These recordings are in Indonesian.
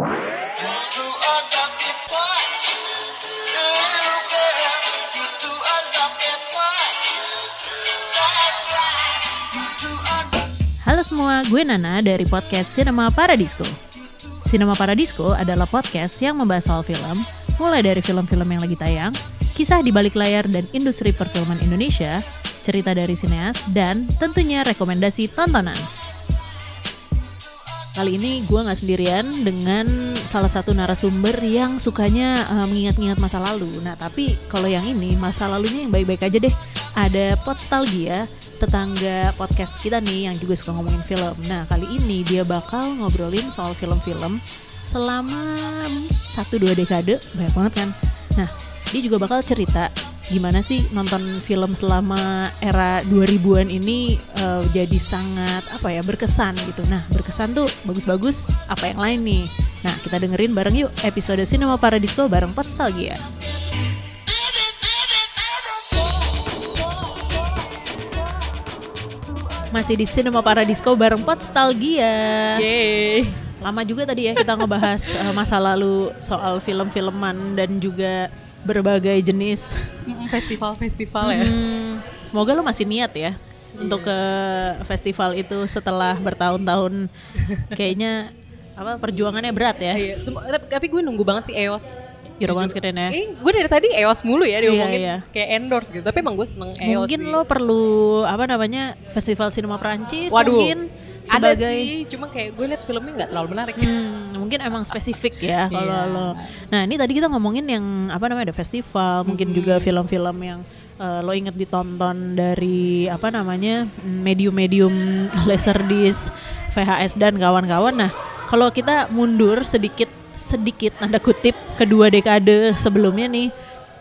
Halo semua, gue Nana dari podcast Cinema Paradisco. Cinema Paradisco adalah podcast yang membahas soal film, mulai dari film-film yang lagi tayang, kisah di balik layar dan industri perfilman Indonesia, cerita dari sineas, dan tentunya rekomendasi tontonan. Kali ini gue nggak sendirian dengan salah satu narasumber yang sukanya eh, mengingat-ingat masa lalu. Nah tapi kalau yang ini masa lalunya yang baik-baik aja deh. Ada Podstalgia, tetangga podcast kita nih yang juga suka ngomongin film. Nah kali ini dia bakal ngobrolin soal film-film selama satu dua dekade, banyak banget kan. Nah dia juga bakal cerita gimana sih nonton film selama era 2000-an ini eh, jadi sangat apa ya berkesan gitu. Nah, berkesan tuh bagus-bagus apa yang lain nih. Nah, kita dengerin bareng yuk episode Cinema Paradisco bareng Podstalgia. Masih di Cinema Paradisco bareng Podstalgia. Yeay. Lama juga tadi ya kita ngebahas eh, masa lalu soal film-filman dan juga berbagai jenis Festival-festival ya. Hmm, semoga lo masih niat ya untuk ke festival itu setelah bertahun-tahun kayaknya apa perjuangannya berat ya. Iya, tapi, gue nunggu banget sih EOS. Eurobonus keren ya. Eh, gue dari tadi EOS mulu ya diomongin Iya, iya. kayak endorse gitu. Tapi emang gue seneng EOS Mungkin sih. lo perlu apa namanya festival sinema Prancis Waduh, mungkin ada sebagai sih. Cuma kayak gue liat filmnya nggak terlalu menarik. Hmm, mungkin emang spesifik ya kalau Iya. lo. Nah ini tadi kita ngomongin yang apa namanya ada festival, mungkin juga film-film yang eh, lo inget ditonton dari apa namanya medium-medium laserdisc, VHS dan kawan-kawan. Nah kalau kita mundur sedikit sedikit tanda kutip kedua dekade sebelumnya nih.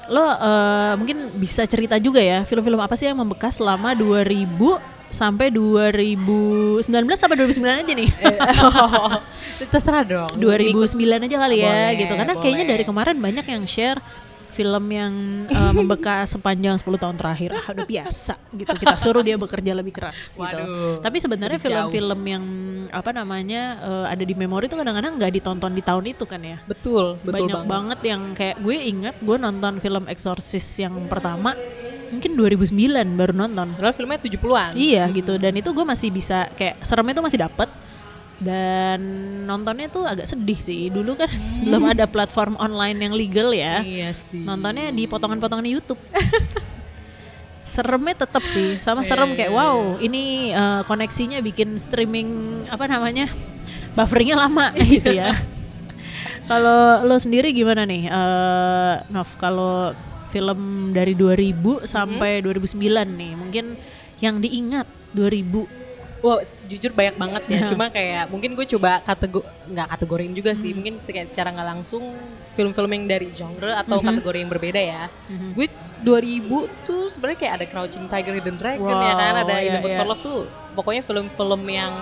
Lo eh, mungkin bisa cerita juga ya film-film apa sih yang membekas selama 2000 sampai 2019 sampai 2009 aja nih. Oh, terserah dong. 2009 aja kali ya Boleh, gitu karena kayaknya boleh. dari kemarin banyak yang share film yang uh, membekas sepanjang 10 tahun terakhir ah udah biasa gitu kita suruh dia bekerja lebih keras gitu Waduh, tapi sebenarnya film-film yang apa namanya uh, ada di memori itu kadang-kadang nggak ditonton di tahun itu kan ya Betul, betul banyak banget. banget. yang kayak gue inget gue nonton film Exorcist yang pertama mungkin 2009 baru nonton. Padahal filmnya 70-an. Iya gitu. Dan itu gue masih bisa kayak seremnya tuh masih dapet. Dan nontonnya tuh agak sedih sih. Dulu kan belum ada platform online yang legal ya. Iya sih. nontonnya di potongan-potongan YouTube. Seremnya tetap sih. Sama Iya, serem iya, kayak iya. wow ini eh, koneksinya bikin streaming apa namanya bufferingnya lama gitu ya. Kalau lo sendiri gimana nih? Eh Nov kalau film dari 2000 sampai 2009 nih mungkin yang diingat 2000 Wow, jujur banyak banget ya. Cuma kayak mungkin gue coba kategori nggak kategorin juga Hmm. sih. Mungkin se- kayak secara nggak langsung film-film yang dari genre atau Mhm. kategori yang berbeda ya. Mhm. Gue 2000 tuh sebenarnya kayak ada Crouching Tiger, Hidden Dragon ya kan, Wow, ada iya, In the Mood iya. for Love tuh. Pokoknya film-film yang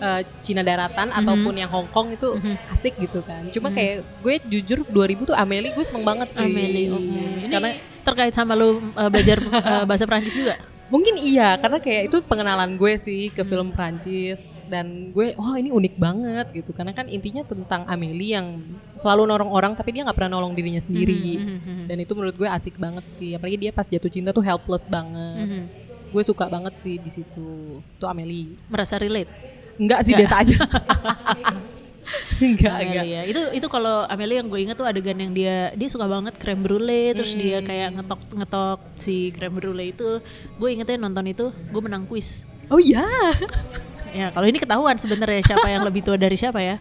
eh, Cina daratan ataupun yang Hong Kong itu Mhm. asik gitu kan. Cuma Mhm. kayak gue jujur 2000 tuh Amelie gue seneng banget sih. Amelie, oke. Ini Karena terkait sama lo uh, belajar uh, bahasa Prancis juga? Mungkin iya, karena kayak itu pengenalan gue sih ke Hmm. film Prancis dan gue, wah ini unik banget gitu, karena kan intinya tentang Amelie yang selalu nolong orang tapi dia nggak pernah nolong dirinya sendiri. Mhm, Dan itu menurut gue asik banget sih, apalagi dia pas jatuh cinta tuh helpless banget. mhm. Gue suka banget sih di situ, tuh Amelie. Merasa relate? Enggak sih biasa aja. enggak, enggak. Ya. Itu itu kalau Amelie yang gue inget tuh adegan yang dia dia suka banget creme brulee terus Hmm. dia kayak ngetok ngetok si creme brulee itu. Gue ingetnya nonton itu gue menang kuis. Oh iya. Ya kalau ini ketahuan sebenarnya siapa yang lebih tua dari siapa ya.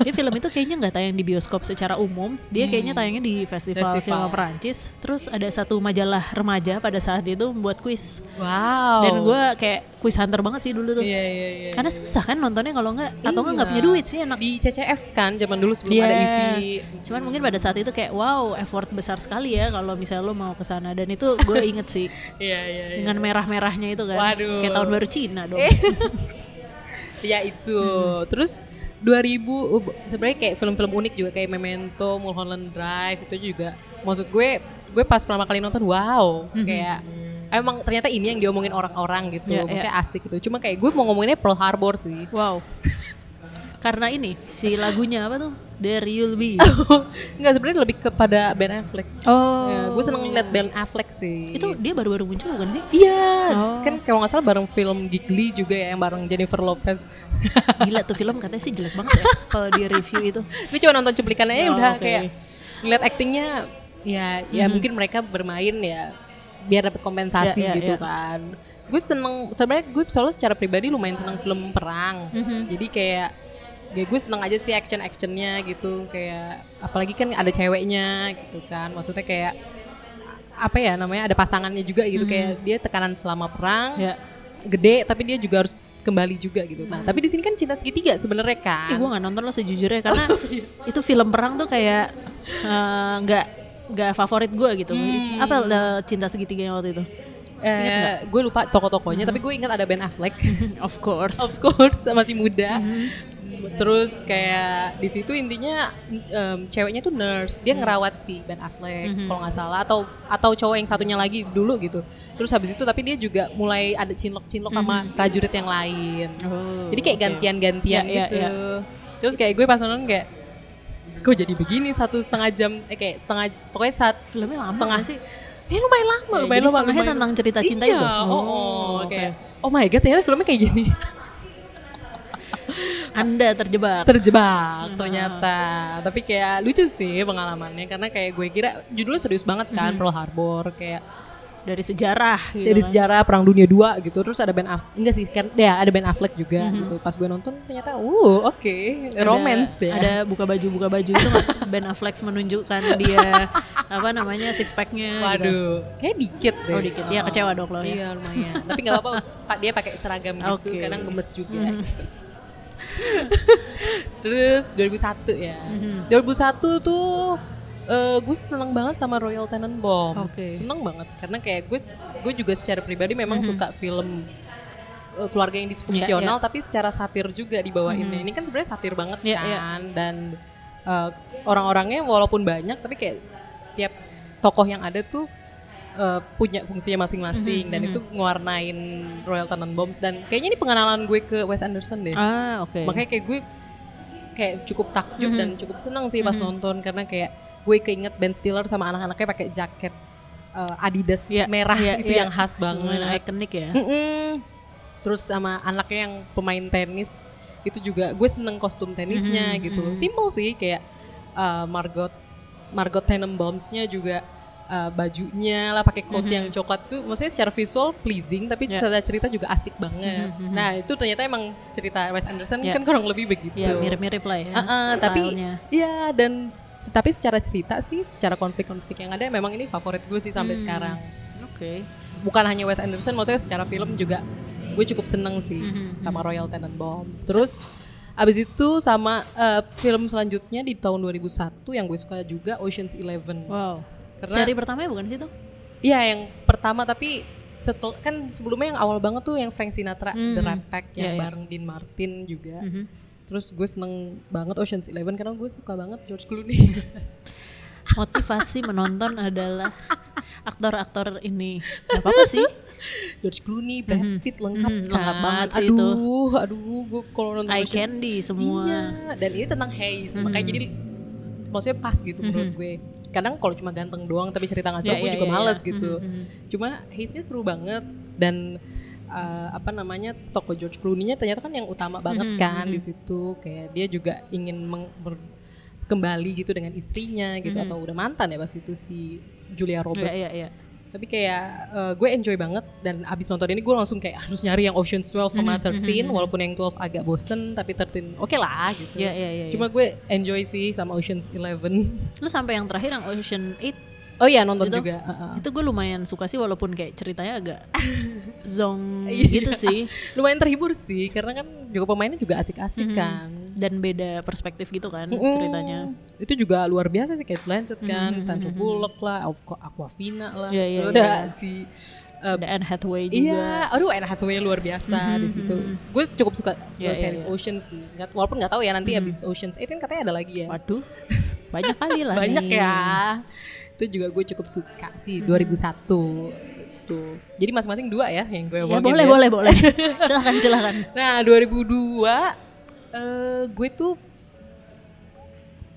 Dia film itu kayaknya nggak tayang di bioskop secara umum. Dia kayaknya tayangnya di festival, Hmm. Festival. sinema Perancis. Terus ada satu majalah remaja pada saat itu membuat kuis. Wow. Dan gue kayak kuis hunter banget sih dulu tuh. Iya, iya, iya. Karena susah kan nontonnya kalau nggak atau nggak nggak Iya. punya duit sih enak. di CCF kan zaman dulu sebelum Iya. ada EV. Cuman mungkin pada saat itu kayak wow effort besar sekali ya kalau misalnya lo mau ke sana dan itu gue inget sih Iya, iya, iya. dengan merah-merahnya itu kan. Waduh. Kayak tahun baru Cina dong. Ya itu. Hmm. Terus 2000 uh, sebenarnya kayak film-film unik juga kayak Memento, Mulholland Drive itu juga. Maksud gue gue pas pertama kali nonton wow, kayak emang ternyata ini yang diomongin orang-orang gitu. Ya, Maksudnya asik gitu. Cuma kayak gue mau ngomonginnya Pearl Harbor sih. Wow. Karena ini si lagunya apa tuh? There You'll Be. Enggak sebenarnya lebih kepada Ben Affleck. Oh. Ya, gue seneng liat Ben Affleck sih. Itu dia baru-baru muncul bukan sih? Iya, Oh. kan kalau nggak salah bareng film Gigli juga ya yang bareng Jennifer Lopez. Gila tuh film katanya sih jelek banget ya kalau di review itu. gue cuma nonton cuplikannya ya Oh, udah oke. kayak ngeliat aktingnya ya ya mungkin mereka bermain ya biar dapat kompensasi Ya, ya, gitu ya. kan. Gue seneng sebenarnya gue soalnya secara pribadi lumayan seneng film perang. Mhm. Jadi kayak ya gue seneng aja sih action actionnya gitu kayak apalagi kan ada ceweknya gitu kan maksudnya kayak apa ya namanya ada pasangannya juga gitu kayak dia tekanan selama perang Ya. gede tapi dia juga harus kembali juga gitu. Nah, tapi di sini kan cinta segitiga sebenarnya kan. Eh, gue nggak nonton lo sejujurnya karena itu film perang tuh kayak eh, nggak nggak favorit gue gitu. Hmm. Apa eh, cinta segitiganya waktu itu? eh, gue lupa toko-tokonya, tapi gue ingat ada Ben Affleck. Of course. of course, masih muda. Terus kayak di situ intinya em, ceweknya tuh nurse, dia ngerawat si Ben Affleck kalau nggak salah atau atau cowok yang satunya lagi dulu gitu. Terus habis itu tapi dia juga mulai ada cinlok-cinlok sama prajurit yang lain. Oh, Jadi kayak gantian-gantian Ya, ya, gitu. ya. Terus kayak gue pas nonton kayak kok jadi begini satu setengah jam eh kayak setengah pokoknya saat Filmnya lama setengah sih? Ya lumayan lama, Ya, lumayan jadi lama. setengahnya lumayan tentang cerita cinta iya, itu? Oh, oh, Oh, kayak oh my god ternyata filmnya kayak gini. Anda terjebak. Terjebak ternyata. Tapi kayak lucu sih pengalamannya karena kayak gue kira judulnya serius banget kan Pearl Harbor kayak dari sejarah gitu jadi kan. sejarah perang dunia 2 gitu terus ada Ben Affleck enggak sih kan ya ada Ben Affleck juga gitu pas gue nonton ternyata uh oke Ada- romance ya Ada buka baju buka baju itu? Ben Affleck menunjukkan dia apa namanya six packnya. gitu. Waduh, kayak dikit deh. Oh, dikit. Iya, kecewa dong lo ya. Iya, lumayan. Tapi nggak apa-apa, Pak dia pakai seragam gitu. Mhm. kadang gemes juga. Terus 2001 ya. Mhm. 2001 tuh eh, gue seneng banget sama Royal Tenenbaums. Oke. Seneng banget karena kayak gue gue juga secara pribadi memang suka film eh, keluarga yang disfungsional Mhm. Iya, tapi secara satir juga dibawainnya. Ini kan sebenarnya satir banget Iya, iya. kan dan eh, orang-orangnya walaupun banyak tapi kayak setiap tokoh yang ada tuh eh, punya fungsinya masing-masing Mhm, dan itu ngewarnain Royal Tenenbaums dan kayaknya ini pengenalan gue ke Wes Anderson deh. Ah, oke. Makanya kayak gue kayak cukup takjub Mhm. dan cukup senang sih pas nonton karena kayak gue keinget Ben Stiller sama anak-anaknya pakai jaket eh, Adidas Iya, merah iya, itu iya. yang khas banget. ikonik ya. Mm-mm. Terus sama anaknya yang pemain tenis itu juga gue seneng kostum tenisnya Mhm, gitu. mhm. Simple sih kayak uh, Margot Margot Tenenbaumsnya juga uh, bajunya lah pakai coat Mhm. yang coklat tuh maksudnya secara visual pleasing tapi Ya. secara cerita juga asik banget. Mhm, mhm. Nah, itu ternyata emang cerita Wes Anderson Ya. kan kurang lebih begitu. Ya mirip-mirip lah ya. Uh-uh, tapi stylenya. ya dan tapi secara cerita sih, secara konflik-konflik yang ada memang ini favorit gue sih sampai Hmm. sekarang. Oke. Bukan hanya Wes Anderson, maksudnya secara film juga gue cukup seneng sih Mhm. sama Royal Tenenbaums. Terus abis itu sama eh, film selanjutnya di tahun 2001 yang gue suka juga Ocean's Eleven. Wow. Karena Seri pertamanya bukan sih tuh? iya yang pertama tapi setel kan sebelumnya yang awal banget tuh yang Frank Sinatra Hmm. The Rat Pack Iya, yang iya. bareng Dean Martin juga. Mhm. Terus gue seneng banget Ocean's Eleven karena gue suka banget George Clooney. Motivasi menonton adalah aktor-aktor ini. Gak apa-apa sih. George Clooney, Brad Mhm. Pitt lengkap Mhm, kan. lengkap banget sih aduh, itu. Aduh, gue kalau nonton Eye candy semua. Iya, dan ini tentang haze, Mhm. makanya jadi maksudnya pas gitu menurut Mhm. gue. Kadang kalau cuma ganteng doang tapi cerita nggak seru, gue ya, juga ya, males ya. gitu. Mhm, mhm. Cuma haze-nya seru banget dan uh, apa namanya toko George Clooney-nya ternyata kan yang utama banget Mhm, kan mhm. di situ. Kayak dia juga ingin meng- kembali gitu dengan istrinya gitu Mhm. atau udah mantan ya pas itu si Julia Iya, Roberts. iya, iya. Tapi kayak uh, gue enjoy banget dan abis nonton ini gue langsung kayak harus nyari yang Ocean's 12 sama Mhm, 13 mhm, walaupun yang 12 agak bosen tapi 13 oke lah gitu. Iya, iya, iya. Cuma gue enjoy sih sama Ocean's 11. lu sampai yang terakhir yang Ocean 8 Oh iya nonton Gitu? juga. uh-uh. itu gue lumayan suka sih walaupun kayak ceritanya agak zong Iya. gitu sih Lumayan terhibur sih karena kan juga pemainnya juga asik-asik Mhm. kan. dan beda perspektif gitu kan Mm-mm. ceritanya Itu juga luar biasa sih Kate Blanchett kan, Mhm, Sandra mhm, Bullock lah, Aqu- Aquafina lah. Iya, iya, Udah iya. si uh, ada Anne Hathaway juga Iya, aduh Anne Hathaway luar biasa Mhm, di situ. Gue cukup suka Iya, uh, iya, series iya. Oceans sih. Nggak- walaupun nggak tahu ya nanti Mhm. abis Oceans 8 kan katanya ada lagi ya. waduh banyak kali lah Banyak nih. ya. Itu juga gue cukup suka sih Mhm. 2001 tuh. Jadi masing-masing dua ya yang gue ya omongin boleh ya. boleh boleh silakan silakan Nah 2002 eh gue tuh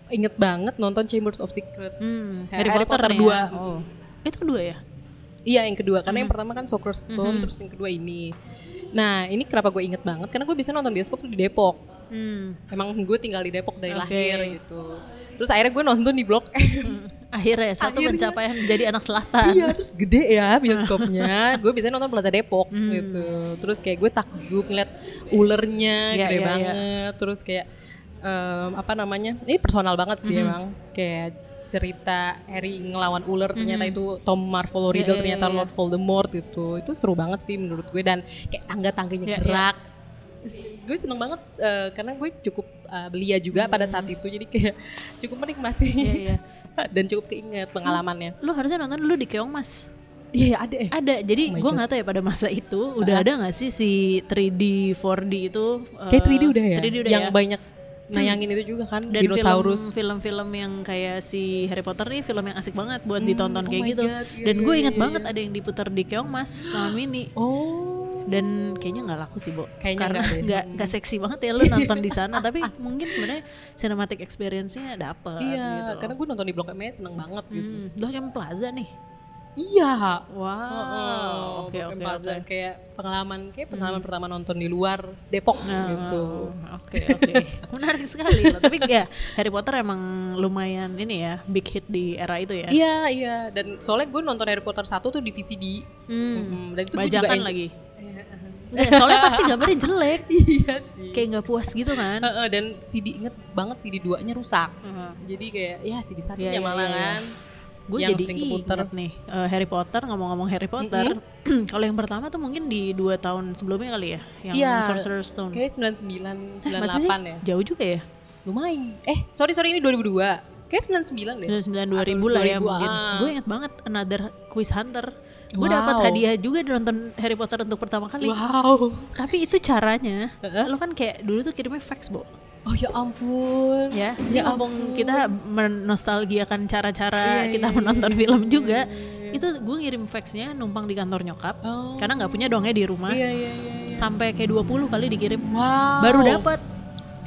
inget banget nonton Chambers of Secrets. Hmm, Harry, Harry, Potter, 2. ya. Oh. Itu kedua ya? Iya yang kedua, karena yang Hmm. pertama kan Sorcerer's Stone, terus yang kedua ini. Nah ini kenapa gue inget banget, karena gue bisa nonton bioskop tuh di Depok. Hmm. Emang gue tinggal di Depok dari Oke. lahir gitu. Terus akhirnya gue nonton di Blok M. Akhirnya satu Akhirnya. pencapaian menjadi anak selatan. iya, terus gede ya bioskopnya. gue bisa nonton Plaza Depok Hmm. gitu. Terus kayak gue takjub ngeliat ulernya Iya, gede iya, iya. banget. Terus kayak em, apa namanya? Ini personal banget sih Mhm. emang. Kayak cerita Harry ngelawan ular ternyata Mhm. itu Tom Marvolo Riddle Iya, iya, ternyata iya. Lord Voldemort gitu. Itu seru banget sih menurut gue dan kayak tangga-tangganya Iya, iya. gerak. Terus gue seneng banget eh, karena gue cukup eh, belia juga pada saat itu jadi kayak cukup menikmati Hmm. Iya, iya. dan cukup keinget pengalamannya. Lu harusnya nonton dulu di Keong Mas. Iya ada eh. Ada, jadi Oh gue nggak tahu ya pada masa itu udah ada nggak sih si 3D, 4D itu? Kayak eh, 3D udah ya. 3D udah yang ya. banyak nayangin itu juga kan Dan dinosaurus. film- film-film yang kayak si Harry Potter nih film yang asik banget buat Hmm, ditonton oh kayak gitu. God, iya, Dan iya, gue iya, inget iya, banget iya. ada yang diputar di Keong Mas Taman Mini. Oh. Dan kayaknya nggak laku sih, Bo. Kayaknya Karena nggak nggak seksi banget ya lu nonton di sana, tapi mungkin sebenarnya cinematic experience-nya dapet Iya, gitu. karena gue nonton di Blok M seneng banget gitu. Hmm, Blok M Plaza nih. Iya. Wow. Oh, Oke, oke, oke. Kayak pengalaman kayak pengalaman pertama nonton di luar Depok Nah, gitu. Oke oke, menarik sekali loh. Tapi ya Harry Potter emang lumayan ini ya big hit di era itu ya. Iya, iya. Dan soalnya gue nonton Harry Potter 1 tuh di VCD. Hmm. Mm-mm. Dan itu juga Bajakan enjoy- lagi. Iya. Nggak, soalnya pasti gambarnya jelek. Iya sih. Kayak nggak puas gitu kan. Heeh, dan CD inget banget CD 2-nya rusak. Heeh. Jadi kayak ya CD satunya iya, malah iya, iya. kan. Gue Yang jadi inget nih eh, Harry Potter ngomong-ngomong Harry Potter. Kalau yang pertama tuh mungkin di dua tahun sebelumnya kali ya, yang Iya. Sorcerer's Stone. Kayak 99, 98 Eh, masa sih? ya. Jauh juga ya. Lumayan. Eh, sorry sorry ini 2002. Kayak 99 deh. 99 2000 lah ya 2000, mungkin. ah. Gue inget banget Another Quiz Hunter. Gue Wow. dapat hadiah juga nonton Harry Potter untuk pertama kali. Wow. Tapi itu caranya, lo kan kayak dulu tuh kirimnya fax, Bo. Oh ya ampun. Ya, ini Ya ngomong kita menostalgiakan cara-cara Iya, kita iya, menonton iya, film iya, juga. iya. Itu gue ngirim faxnya numpang di kantor nyokap. Oh. Karena nggak punya dongnya di rumah. Iya iya iya. iya. Sampai kayak 20 kali dikirim. Wow. Baru dapat.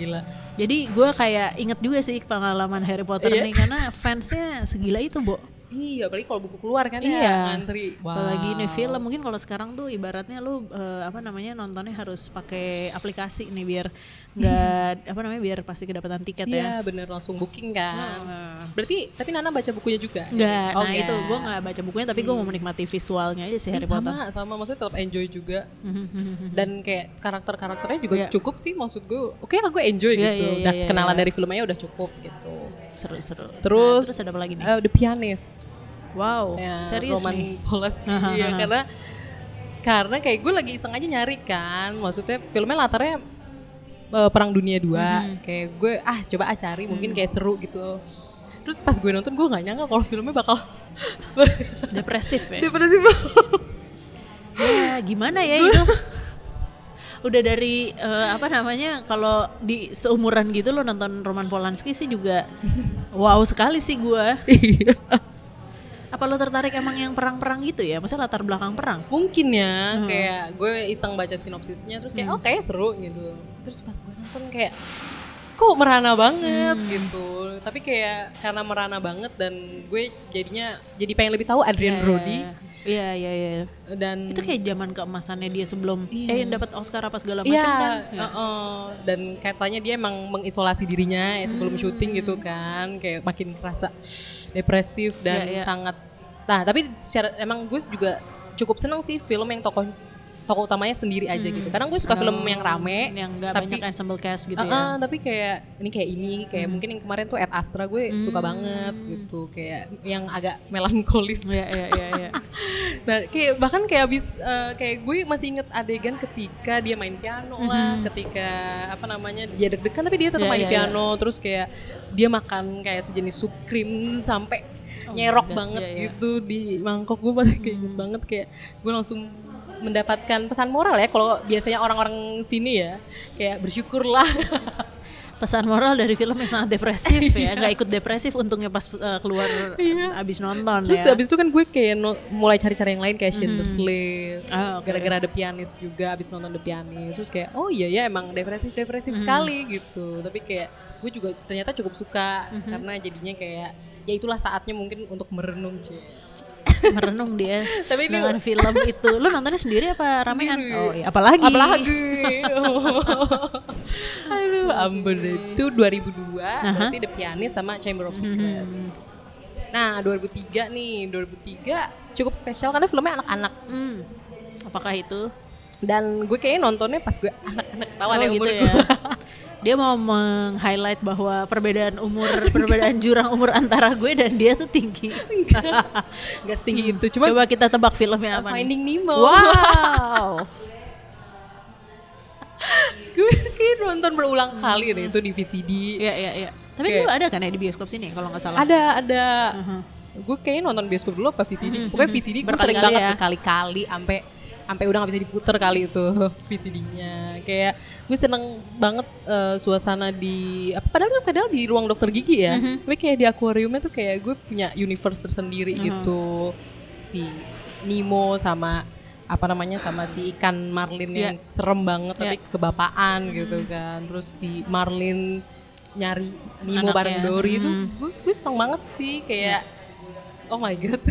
Gila. Jadi gue kayak inget juga sih pengalaman Harry Potter Iya. nih karena fansnya segila itu, Bo. Iya, apalagi kalau buku keluar kan Iya. ya ngantri. Wow. Apalagi ini film mungkin kalau sekarang tuh ibaratnya lu eh, apa namanya nontonnya harus pakai aplikasi nih biar nggak apa namanya biar pasti kedapatan tiket Iya, ya. bener langsung booking kan. Nah, Berarti tapi Nana baca bukunya juga? Enggak, Oh, nah enggak. itu gue nggak baca bukunya tapi gue mau menikmati visualnya aja sih Ih, Harry Potter. sama sama maksudnya tetap enjoy juga dan kayak karakter-katernya juga Iya. cukup sih maksud gue oke lah gue enjoy Iya, gitu iya, iya, udah iya, kenalan iya. dari filmnya udah cukup gitu Seru-seru. Terus, Nah, terus ada apa lagi nih? Eh, The Pianist wow, ya, serius Roman nih. Polanski Hahaha. iya karena karena kayak gue lagi iseng aja nyari kan maksudnya filmnya latarnya eh, perang dunia dua Mhm. kayak gue ah coba ah cari mungkin kayak seru gitu terus pas gue nonton gue nggak nyangka kalau filmnya bakal Depresif ya. depresif ya gimana ya itu? Udah dari eh, apa namanya kalau di seumuran gitu lo nonton Roman Polanski sih juga wow sekali sih gua. Iya. Apa lo tertarik emang yang perang-perang gitu ya? Maksudnya latar belakang perang? mungkin ya Hmm. kayak gue iseng baca sinopsisnya terus kayak oh kayak seru gitu terus pas gue nonton kayak kok merana banget Hmm. gitu tapi kayak karena merana banget dan gue jadinya jadi pengen lebih tahu Adrian Iya, Brody Iya iya iya. dan Itu kayak zaman keemasannya dia sebelum Iya. eh yang dapat Oscar apa segala Iya, macam kan? Ya. heeh. dan katanya dia emang mengisolasi dirinya ya sebelum Hmm. syuting gitu kan, kayak makin kerasa depresif dan Iya, iya. sangat. Nah, tapi secara emang gue juga cukup seneng sih film yang tokoh tokoh utamanya sendiri aja gitu. Kadang gue suka film yang rame, Hmm. yang nggak tapi- banyak ensemble cast gitu Heeh, ya. tapi kayak ini kayak ini kayak mungkin yang kemarin tuh Ed Astra gue suka Hmm. banget gitu kayak yang agak melankolis Iya iya iya iya. Nah, kayak bahkan kayak abis eh, kayak gue masih inget adegan ketika dia main piano lah, ketika apa namanya dia deg-degan tapi dia tetap Iya, main iya, piano, terus kayak dia makan kayak sejenis sup krim sampai Oh nyerok God, banget iya, iya. gitu di mangkok gue masih kayak inget banget kayak gue langsung mendapatkan pesan moral ya kalau biasanya orang-orang sini ya kayak bersyukurlah pesan moral dari film yang sangat depresif Iya. ya nggak ikut depresif untungnya pas uh, keluar abis nonton Terus ya abis itu kan gue kayak no- mulai cari-cari yang lain kayak Schindler's List, Ah, oke. gara-gara The Pianist juga abis nonton The Pianist. Terus kayak oh iya ya emang depresif-depresif sekali gitu. Tapi kayak gue juga ternyata cukup suka Mhm. karena jadinya kayak ya itulah saatnya mungkin untuk merenung sih Merenung dia Tapi ini- dengan film itu. Lu nontonnya sendiri apa ramean? Oh, iya. apalagi? apalagi aduh ampun itu 2002 berarti The Pianist sama Chamber of Secrets nah 2003 nih 2003 cukup spesial karena filmnya anak-anak Hmm. Apakah itu? dan gue kayaknya nontonnya pas gue anak-anak ketahuan Oh, ya gitu umur ya. Dia mau meng-highlight bahwa perbedaan umur, perbedaan jurang umur antara gue dan dia tuh tinggi. nggak setinggi itu cuma Coba kita tebak filmnya apa nih? Finding Nemo Wow. gue kayak nonton berulang kali deh itu di VCD Iya, iya, iya. Tapi Kayak- dulu ada kan ya di bioskop sini kalau nggak salah? ada ada Mhm. gue kayaknya nonton bioskop dulu apa VCD pokoknya VCD gue sering banget ya. berkali-kali sampai sampai udah nggak bisa diputer kali itu VCD-nya kayak gue seneng banget eh, suasana di apa padahal padahal di ruang dokter gigi ya. Tapi kayak di akuariumnya tuh kayak gue punya universe tersendiri gitu. Si Nemo sama apa namanya sama si ikan marlin yang serem banget tapi kebapaan gitu kan. Terus si marlin nyari Nemo Anaknya. bareng Dory itu Mhm. gue gue seneng banget sih. Kayak oh my god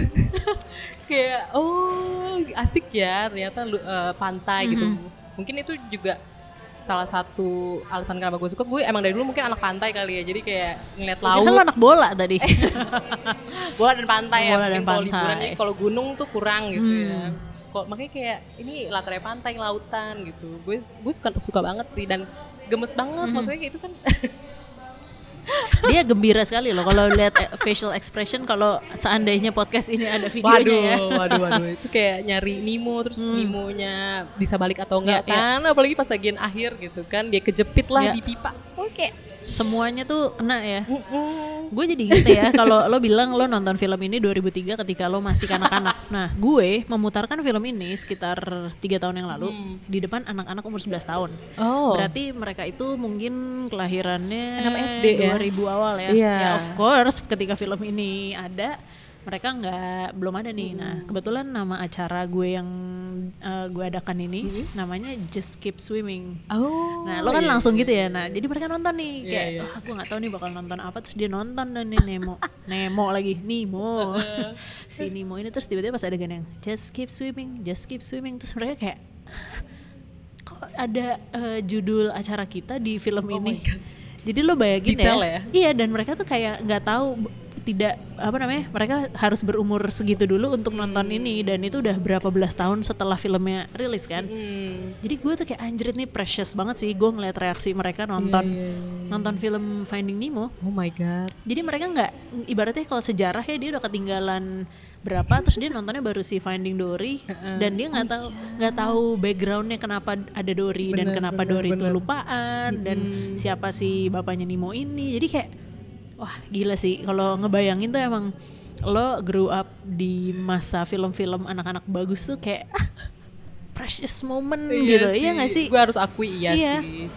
kayak oh asik ya ternyata lu- eh, pantai gitu mungkin itu juga salah satu alasan kenapa gue suka gue emang dari dulu mungkin anak pantai kali ya jadi kayak ngeliat laut anak bola tadi. bola dan pantai ya Bola dan mungkin kalau liburan. Hmm. jadi kalau gunung tuh kurang gitu ya kok makanya kayak ini latarnya pantai lautan gitu gue gue suka suka banget sih dan gemes banget Hmm. maksudnya kayak itu kan dia gembira sekali loh kalau lihat eh, facial expression kalau seandainya podcast ini ada videonya waduh ya. waduh waduh itu kayak nyari Nemo terus Nemonya bisa balik atau enggak Ya, ya. kan apalagi pas bagian akhir gitu kan dia kejepit lah Ya. di pipa oke Semuanya tuh kena ya. Gue jadi inget ya kalau lo bilang lo nonton film ini 2003 ketika lo masih kanak-kanak. Nah, gue memutarkan film ini sekitar tiga tahun yang lalu di depan anak-anak umur 11 tahun. oh Berarti mereka itu mungkin kelahirannya 6 SD ya? 2000 awal ya. Iya. Ya of course ketika film ini ada mereka nggak belum ada nih. Nah, kebetulan nama acara gue yang eh, gue adakan ini namanya Just Keep Swimming. oh Nah, lo kan iya, langsung iya. gitu ya. Nah, jadi mereka nonton nih Iya, kayak, iya. "Ah, gue nggak tahu nih bakal nonton apa." Terus dia nonton dan nih Nemo, Nemo lagi, Nemo. si Nemo ini terus tiba-tiba pas adegan yang Just Keep Swimming, Just Keep Swimming, terus mereka kayak kok ada eh, judul acara kita di film ini. Jadi lo bayangin Oh Detail ya, ya? iya dan mereka tuh kayak nggak tahu tidak apa namanya mereka harus berumur segitu dulu untuk nonton Hmm. ini dan itu udah berapa belas tahun setelah filmnya rilis kan. Mm. Jadi gue tuh kayak anjrit nih precious banget sih gue ngeliat reaksi mereka nonton Iya, iya, iya. nonton film Finding Nemo. oh my god Jadi mereka nggak ibaratnya kalau sejarah ya dia udah ketinggalan berapa terus dia nontonnya baru si Finding Dory dan dia nggak tahu nggak tahu backgroundnya kenapa ada Dory dan Bener, kenapa bener, Dory itu bener. lupaan dan siapa si bapaknya Nemo ini. Jadi kayak wah gila sih. Kalau ngebayangin tuh emang lo grew up di masa film-film anak-anak bagus tuh kayak ah, precious moment gitu. Iya nggak sih? Gue harus akui iya, Iya. sih.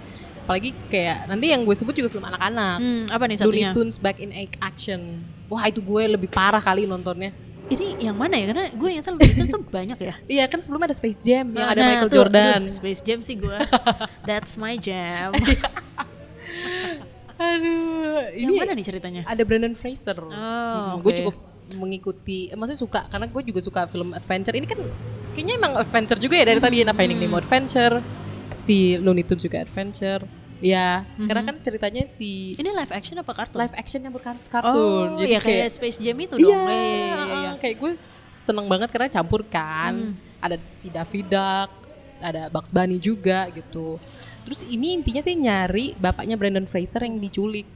Apalagi kayak nanti yang gue sebut juga film anak-anak. Hmm, apa nih Looney satunya? Tunes Back in Action. Wah itu gue lebih parah kali nontonnya. Ini yang mana ya? Karena gue yang tahu itu tuh banyak ya. Iya kan sebelumnya ada Space Jam yang Nah, ada Michael tuh, Jordan. Aduh, Space Jam sih gue that's my jam aduh yang ini mana nih ceritanya ada Brandon Fraser Oh, gue oke. cukup mengikuti eh, maksudnya suka karena gue juga suka film adventure ini kan kayaknya emang adventure juga ya dari tadi ya Finding Nemo adventure si Looney Tunes juga adventure ya karena kan ceritanya si ini live action apa kartun live action yang berkartun oh ya kayak Space Jam itu dong Iya, Eh, iya, iya, iya. kayak gue seneng banget karena campur kan. Hmm. Ada si Duck, ada Bugs Bunny juga gitu. Terus ini intinya sih nyari bapaknya Brandon Fraser yang diculik.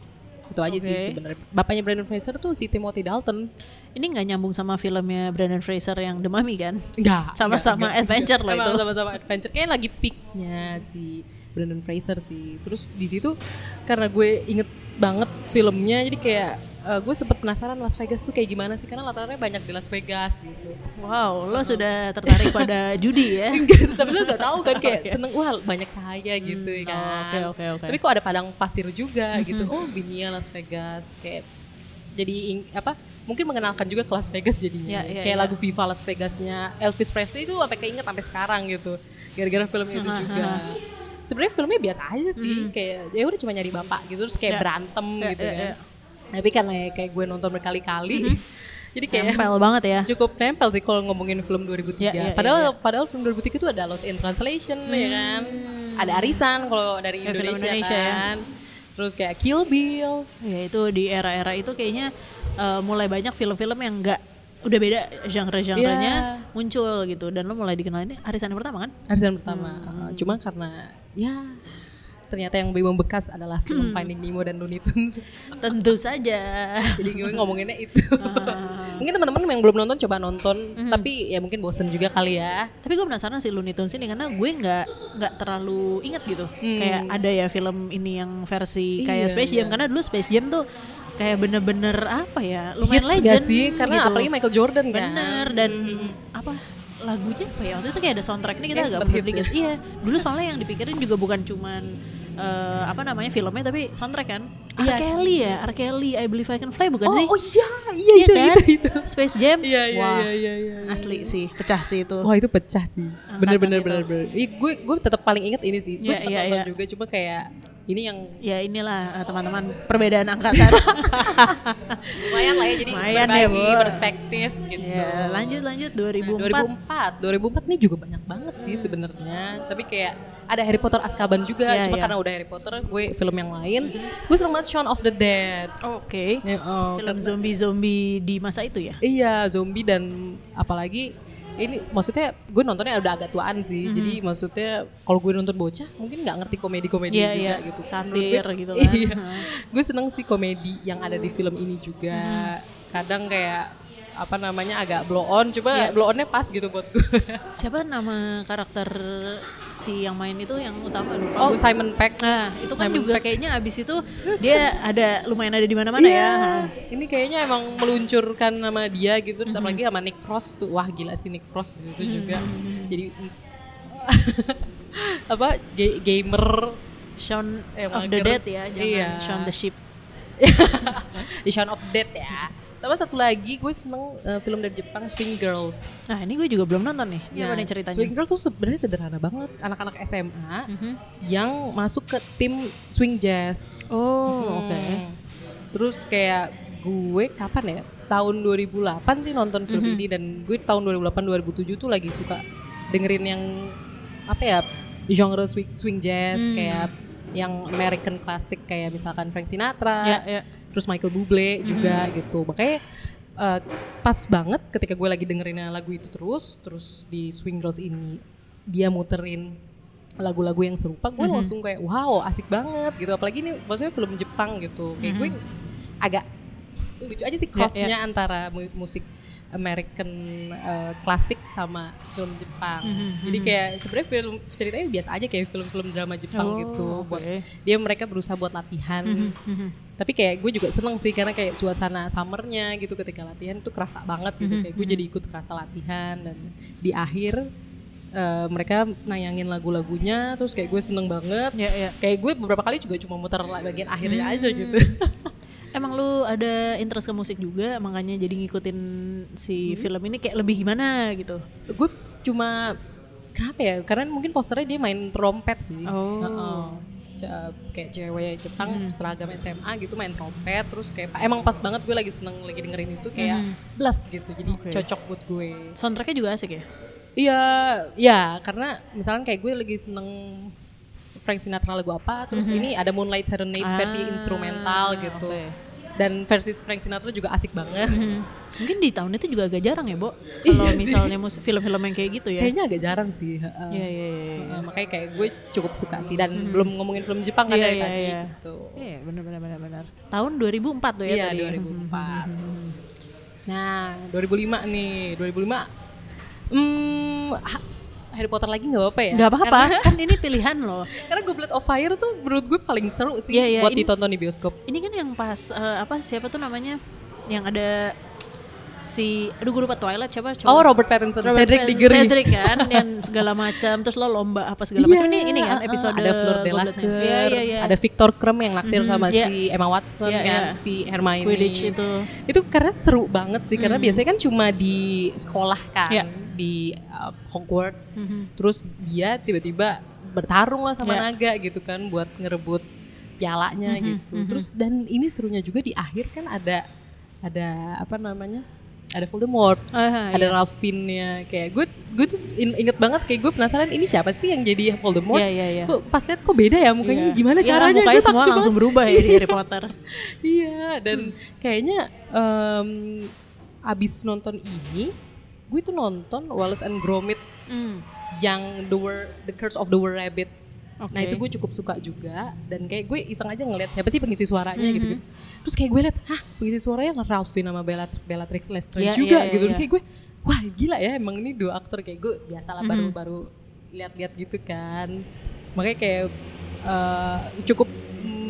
Itu aja sih Oke. sebenarnya. Bapaknya Brandon Fraser tuh si Timothy Dalton. ini nggak nyambung sama filmnya Brandon Fraser yang The Mummy kan Enggak. Sama-sama adventure loh itu. Sama-sama adventure. Kayaknya lagi peaknya si Brandon Fraser sih. Terus di situ karena gue inget banget filmnya jadi kayak eh, gue sempet penasaran Las Vegas tuh kayak gimana sih karena latarnya banyak di Las Vegas gitu. wow lo sudah tertarik pada judi ya? Tapi lu gak tahu kan kayak seneng wah banyak cahaya gitu ya kan. oh, oke, oke, oke. tapi kok ada padang pasir juga gitu. Oh Binia Las Vegas kayak jadi ing- apa mungkin mengenalkan juga ke Las Vegas jadinya. Ya, ya, kayak ya. lagu Viva Las Vegasnya Elvis Presley itu sampai keinget sampai sekarang gitu. Gara-gara film itu juga. sebenarnya filmnya biasa aja sih kayak ya udah cuma nyari bapak gitu terus kayak Ya. berantem Ya, gitu ya, kan. ya. Tapi karena ya kayak gue nonton berkali-kali jadi kayak Nempel banget ya. cukup nempel sih kalau ngomongin film 2003 Ya, ya, ya, padahal ya. padahal film 2003 itu ada Lost in Translation ya kan ada Arisan kalau dari Ya, Indonesia, Indonesia ya. kan terus kayak Kill Bill Ya itu di era-era itu kayaknya eh, mulai banyak film-film yang enggak udah beda genre-genrenya Iya. muncul gitu dan lo mulai dikenalin Arisan yang pertama kan? Arisan pertama Hmm. Uh, cuma karena ya ternyata yang lebih membekas adalah film Hmm. Finding Nemo dan Looney Tunes Tentu saja. jadi gue ngomonginnya itu Ah. mungkin teman-teman yang belum nonton coba nonton Hmm. tapi ya mungkin bosen juga kali ya Tapi gue penasaran sih Looney Tunes ini karena gue nggak nggak terlalu ingat gitu. Hmm. Kayak ada ya film ini yang versi kayak Iya, Space Jam iya. karena dulu Space Jam tuh kayak bener-bener apa ya lumayan Hits legend gak sih karena gitu. apalagi Michael Jordan kan bener dan Hmm. apa lagunya apa ya waktu itu kayak ada soundtracknya kita Kayak agak hits dikit iya dulu soalnya yang dipikirin juga bukan cuman eh, apa namanya filmnya tapi soundtrack kan R. Iya. Kelly ya R. Kelly I Believe I Can Fly bukan oh, sih oh iya iya Iya itu, kan? itu itu Space Jam iya iya Wah, iya iya iya asli sih pecah sih itu Wah itu pecah sih, bener-bener itu. bener-bener. Gue gue tetap paling inget ini sih. Gue Iya, sempat iya, nonton iya. juga, cuma kayak ini yang ya inilah eh, teman-teman perbedaan angkatan lumayan lah ya, jadi Lumayan berbagi ya, perspektif gitu. ya lanjut lanjut Nah, 2004 2004, 2004 nih juga banyak banget sih sebenarnya. Tapi kayak ada Harry Potter Azkaban juga, Iya, cuma iya. karena udah Harry Potter, gue film yang lain. Gue seneng banget Shaun of the Dead. oke Ya, oh, film karena- zombie-zombie di masa itu ya Iya, zombie dan apalagi ini maksudnya gue nontonnya udah agak tuaan sih. Jadi maksudnya kalau gue nonton bocah mungkin nggak ngerti komedi-komedi Iya, juga iya. gitu. Satir Menurut gue- gitu kan. Iya. Gue seneng sih komedi yang ada di film ini juga. Kadang kayak apa namanya agak blow on, coba Iya. blow onnya pas gitu buat gue. siapa nama karakter si yang main itu yang utama lupa oh gue. Simon Peck. Nah, itu kan Simon juga Pegg. kayaknya abis itu dia ada lumayan ada di mana-mana Iya, ya. Nah. Ini kayaknya emang meluncurkan nama dia gitu, terus Mm-hmm. apalagi sama Nick Frost tuh, wah gila sih Nick Frost di situ juga. Mm-hmm. Jadi apa ga- gamer Shaun Eh, of the. Dead ya, jangan Iya. Shaun the Sheep. Shaun of Dead ya. Sama satu lagi gue seneng uh, film dari Jepang Swing Girls. Nah, ini gue juga belum nonton nih. Ini Nah, apa nih ceritanya? Swing Girls tuh sebenarnya sederhana banget. Anak-anak SMA Mhm. yang masuk ke tim swing jazz. Oh, oke. Hmm. Terus kayak gue kapan ya? Tahun 2008 sih nonton film Mhm. ini dan gue tahun 2008 2007 tuh lagi suka dengerin yang apa ya? genre swing, swing jazz Hmm. kayak yang American classic kayak misalkan Frank Sinatra, Ya, ya. Terus Michael Bublé juga gitu. Makanya eh, pas banget ketika gue lagi dengerin lagu itu terus, terus di Swing Girls ini dia muterin lagu-lagu yang serupa, gue Mhm. langsung kayak wow asik banget gitu. Apalagi ini maksudnya film Jepang gitu. Kayak gue agak lucu aja sih Ya, crossnya antara mu- musik American eh, klasik sama film Jepang. Mhm, Jadi mhm. kayak sebenarnya film ceritanya biasa aja kayak film-film drama Jepang Oh, gitu. Buat oke. dia mereka berusaha buat latihan Mhm, mhm. tapi kayak gue juga seneng sih karena kayak suasana summernya gitu ketika latihan itu kerasa banget gitu Mhm, kayak gue jadi ikut kerasa latihan dan di akhir eh, mereka nayangin lagu-lagunya terus kayak gue seneng banget Ya, ya. kayak gue beberapa kali juga cuma muter bagian akhirnya aja Hmm. gitu Emang lu ada interest ke musik juga, makanya jadi ngikutin si film ini kayak lebih gimana gitu? gue cuma kenapa ya karena mungkin posternya dia main trompet sih Oh. Heeh. Ce- kayak cewek Jepang Hmm. seragam SMA gitu main trompet terus kayak emang pas banget gue lagi seneng lagi dengerin itu kayak Hmm. bless gitu jadi Oke. cocok buat gue Soundtracknya juga asik ya? Iya, ya karena misalnya kayak gue lagi seneng Frank Sinatra lagu apa, terus ini ada Moonlight Serenade versi. Ah, instrumental gitu. oke. Dan versi Frank Sinatra juga asik banget. Mhm. Mungkin di tahun itu juga agak jarang ya, Bo? Kalau Iya misalnya mus- film-film yang kayak gitu ya? Kayaknya agak jarang sih. Iya, iya, iya. Heeh, makanya kayak gue cukup suka sih dan belum ngomongin film Jepang kan Iya, dari iya, tadi iya. gitu. Iya, benar benar benar benar. Tahun 2004 tuh ya Iya, tadi. 2004. Mhm. Nah, 2005 nih, 2005 hmm, Harry Potter lagi nggak apa-apa ya? Gak apa-apa, kan ini pilihan loh. karena Goblet of Fire tuh menurut gue paling seru sih Iya, iya, buat ini- ditonton di bioskop. Ini kan yang pas eh, apa siapa tuh namanya? Yang ada si aduh gue lupa Twilight siapa? Oh, Robert Pattinson, Robert Cedric Diggory. Cedric kan yang segala macam terus lo lomba apa segala macam ini ini kan Iya, episode ada Fleur. Delacour, Iya iya iya. ada Victor Krum yang naksir Mhm, sama iya. si Emma Watson Iya, kan, iya. si Hermione. Quidditch itu. Itu karena seru banget sih, karena Mhm. biasanya kan cuma di sekolah kan, Iya. Di uh, Hogwarts. Mhm. Terus dia tiba-tiba bertarung lah sama Ya. naga gitu kan buat ngerebut pialanya Mhm, gitu. mhm. Terus dan ini serunya juga di akhir kan ada ada apa namanya? Ada Voldemort, Ah, ada iya. Ralph kayak gue gue tuh in- inget banget kayak gue penasaran ini siapa sih yang jadi Voldemort? Iya, iya, iya. Kok pas lihat kok beda ya mukanya Iya. gimana Iya, caranya? mukanya Gue semua langsung berubah ya di Harry Potter. Iya, dan Hmm. kayaknya em, abis nonton ini, gue tuh nonton Wallace and Gromit Hmm. yang The Were, The Curse of the Were Rabbit. Oke. Nah itu gue cukup suka juga dan kayak gue iseng aja ngeliat siapa sih pengisi suaranya Mhm. gitu gitu. Terus kayak gue liat, hah pengisi suaranya Ralph Fiennes sama Bella, Bellatrix Lestrange Iya, juga iya, gitu. iya. Kayak gue, wah gila ya emang ini dua aktor kayak gue biasalah Mhm. baru-baru lihat-lihat gitu kan. Makanya kayak eh, cukup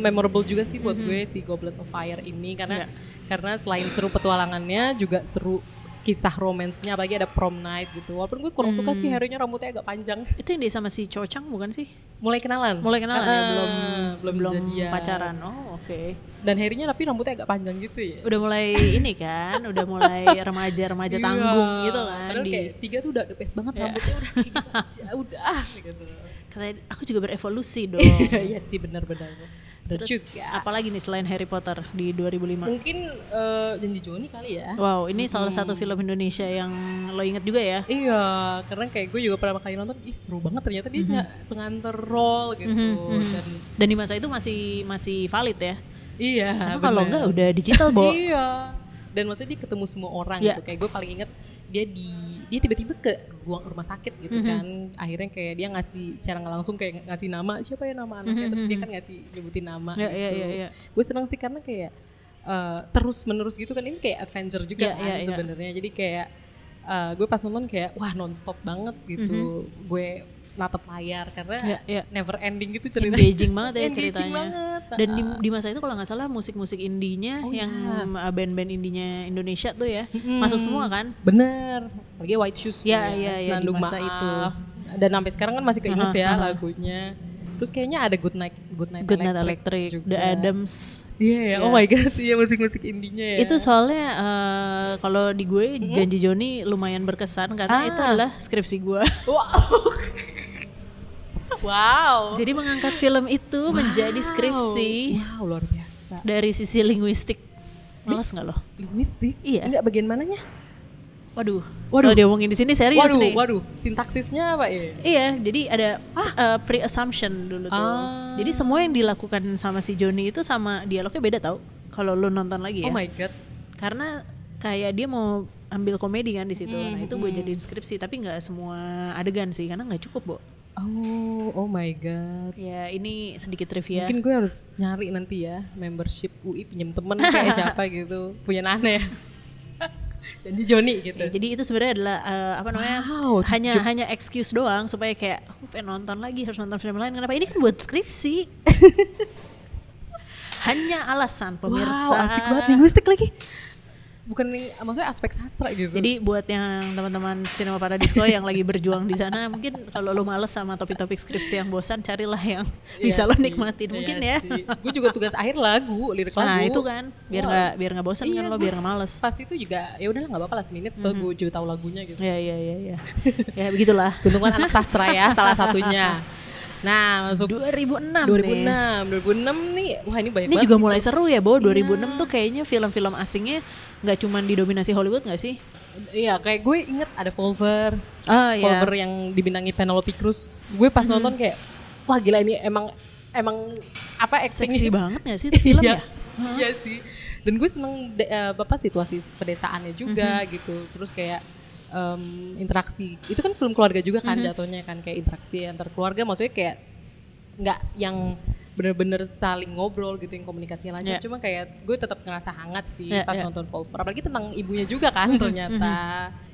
memorable juga sih buat Mhm. gue si Goblet of Fire ini karena Iya. karena selain seru petualangannya juga seru kisah romansnya apalagi ada prom night gitu. Walaupun gue kurang suka sih Hmm. Harry-nya rambutnya agak panjang. Itu yang dia sama si Cho Chang bukan sih? Mulai kenalan. Mulai kenalan ya, Ah, belum belum belum jadian. pacaran. Oh, oke. Dan Harry-nya tapi rambutnya agak panjang gitu ya. Udah mulai ini kan, udah mulai remaja-remaja Iya. tanggung gitu kan Padahal di kayak tiga tuh udah best banget Iya. rambutnya udah kayak gitu aja, udah gitu. Kata, aku juga berevolusi dong. Iya sih benar-benar. Terus juga. apalagi nih selain Harry Potter di 2005? Mungkin eh, Janji Joni kali ya. Wow, ini salah satu film Indonesia yang lo inget juga ya? Iya, karena kayak gue juga pertama kali nonton, ih seru banget ternyata dia nggak pengantar role gitu. Mhm, mhm. Dan Dan di masa itu masih masih valid ya? iya, Karena kalau enggak udah digital, Bo. Iya. Dan maksudnya dia ketemu semua orang Iya. gitu. Kayak gue paling inget dia di dia tiba-tiba ke ruang rumah sakit gitu Mhm. kan. Akhirnya kayak dia ngasih secara nggak langsung kayak ngasih nama siapa ya nama anaknya Mhm, terus dia mhm. kan ngasih nyebutin nama Iya, gitu. iya, iya, iya. Gue seneng sih karena kayak eh, terus menerus gitu kan ini kayak adventure juga Iya, kan iya, iya. sebenarnya. Jadi kayak eh, gue pas nonton kayak wah nonstop banget gitu. Gue natep layar karena Iya, iya. never ending gitu ceritanya. Engaging banget ya Engaging ceritanya. banget. Dan di, di masa itu kalau nggak salah musik-musik indinya Oh, yang iya. uh, band-band indinya Indonesia tuh ya Mm-mm. masuk semua kan? Bener, apalagi White Shoes Iya, tuh iya, iya, Senandung di masa Maaf. itu. Dan sampai sekarang kan masih keinget Aha, ya lagunya. Terus kayaknya ada Good Night Good Night Good Night Electric, juga. The Adams. Iya, ya. oh Iya. my god, iya musik-musik indinya ya. Itu soalnya uh, kalau di gue Janji Joni lumayan berkesan karena Ah. itu adalah skripsi gue. wow. wow. Jadi mengangkat film itu menjadi skripsi Wow, luar biasa. dari sisi linguistik. Males nggak loh? Linguistik? Iya. Enggak bagian mananya? Waduh, Waduh. kalau diomongin di sini serius waduh, nih. waduh. Sintaksisnya apa ya? Iya, jadi ada uh, pre-assumption dulu tuh. Ah. Jadi semua yang dilakukan sama si Joni itu sama dialognya beda tau. Kalau lu nonton lagi ya. Oh my god. Karena kayak dia mau ambil komedi kan di situ. Mm, Nah itu gue mm. jadiin skripsi, tapi nggak semua adegan sih, karena nggak cukup, Bo. Oh, oh my god. Ya ini sedikit trivia. Mungkin gue harus nyari nanti ya membership UI pinjem temen kayak siapa gitu punya Nana ya. Janji Joni gitu. Ya, jadi itu sebenarnya adalah uh, apa namanya? Wow, hanya hanya excuse doang supaya kayak aku pengen nonton lagi harus nonton film lain. Kenapa ini kan buat skripsi? hanya alasan pemirsa. Wow, asik banget linguistik lagi. Bukan maksudnya aspek sastra gitu. Jadi buat yang teman-teman Cinema Paradisco yang lagi berjuang di sana, mungkin kalau lo males sama topik-topik skripsi yang bosan, carilah yang bisa lo nikmatin mungkin ya. Gue Iya juga tugas akhir lagu, lirik lagu. Nah itu kan, biar nggak biar nggak bosan Iya, kan lo, biar nggak males. Pas itu juga ya udahlah nggak apa-apa lah seminit tuh gue juga tahu lagunya gitu. Ya ya ya ya, ya begitulah. Keuntungan anak sastra ya salah satunya. Nah masuk 2006 nih. 2006, 2006 nih, wah ini banyak Ini banget juga sih. mulai seru ya, Bo. 2006 tuh kayaknya film-film asingnya nggak cuma didominasi Hollywood nggak sih? Iya, kayak gue inget ada Volver, Ah ya. Volver yang dibintangi Penelope Cruz. Gue pas nonton kayak, wah gila ini emang emang apa actingnya Seksi banget nggak sih itu film Iya. ya? Iya sih. Dan gue seneng de- eh, apa situasi pedesaannya juga gitu. Terus kayak em, interaksi. Itu kan film keluarga juga kan jatuhnya kan kayak interaksi antar keluarga. Maksudnya kayak nggak yang bener-bener saling ngobrol gitu yang komunikasinya lancar. Iya. Cuma kayak gue tetap ngerasa hangat sih Iya, pas iya. nonton Volver. Apalagi tentang ibunya juga kan ternyata.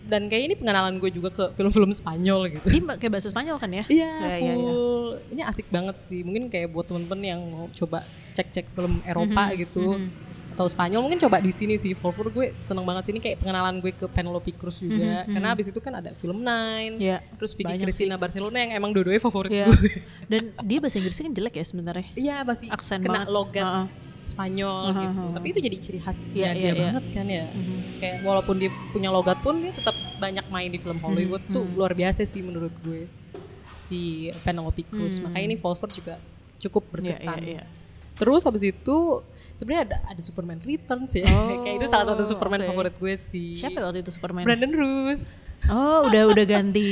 Dan kayak ini pengenalan gue juga ke film-film Spanyol gitu. Ini kayak bahasa Spanyol kan ya? Iya, Ya, ya, ya. full. Ini asik banget sih. Mungkin kayak buat temen-temen yang mau coba cek-cek film Eropa gitu atau Spanyol mungkin coba di sini sih. Volver gue seneng banget sih ini kayak pengenalan gue ke Penelope Cruz juga. Karena abis itu kan ada film Nine, Iya, terus Vicky banyak Cristina Barcelona yang emang dua-duanya favorit Iya. gue. Dan dia bahasa Inggrisnya kan jelek ya sebenarnya. Iya masih Aksen kena banget. logat Heeh. Spanyol Aha, gitu. aha. Tapi itu jadi ciri khasnya Iya, dia iya, iya. banget kan ya. Kayak walaupun dia punya logat pun dia tetap banyak main di film Hollywood tuh luar biasa sih menurut gue. si Penelope Cruz. Hmm. Makanya ini Volver juga cukup Iya, berkesan. iya, iya. Terus habis itu sebenarnya ada ada Superman Returns ya. Oh, Kayak itu salah satu Superman oke. favorit gue sih. Siapa ya waktu itu Superman? Brandon Ruth. Oh, udah udah ganti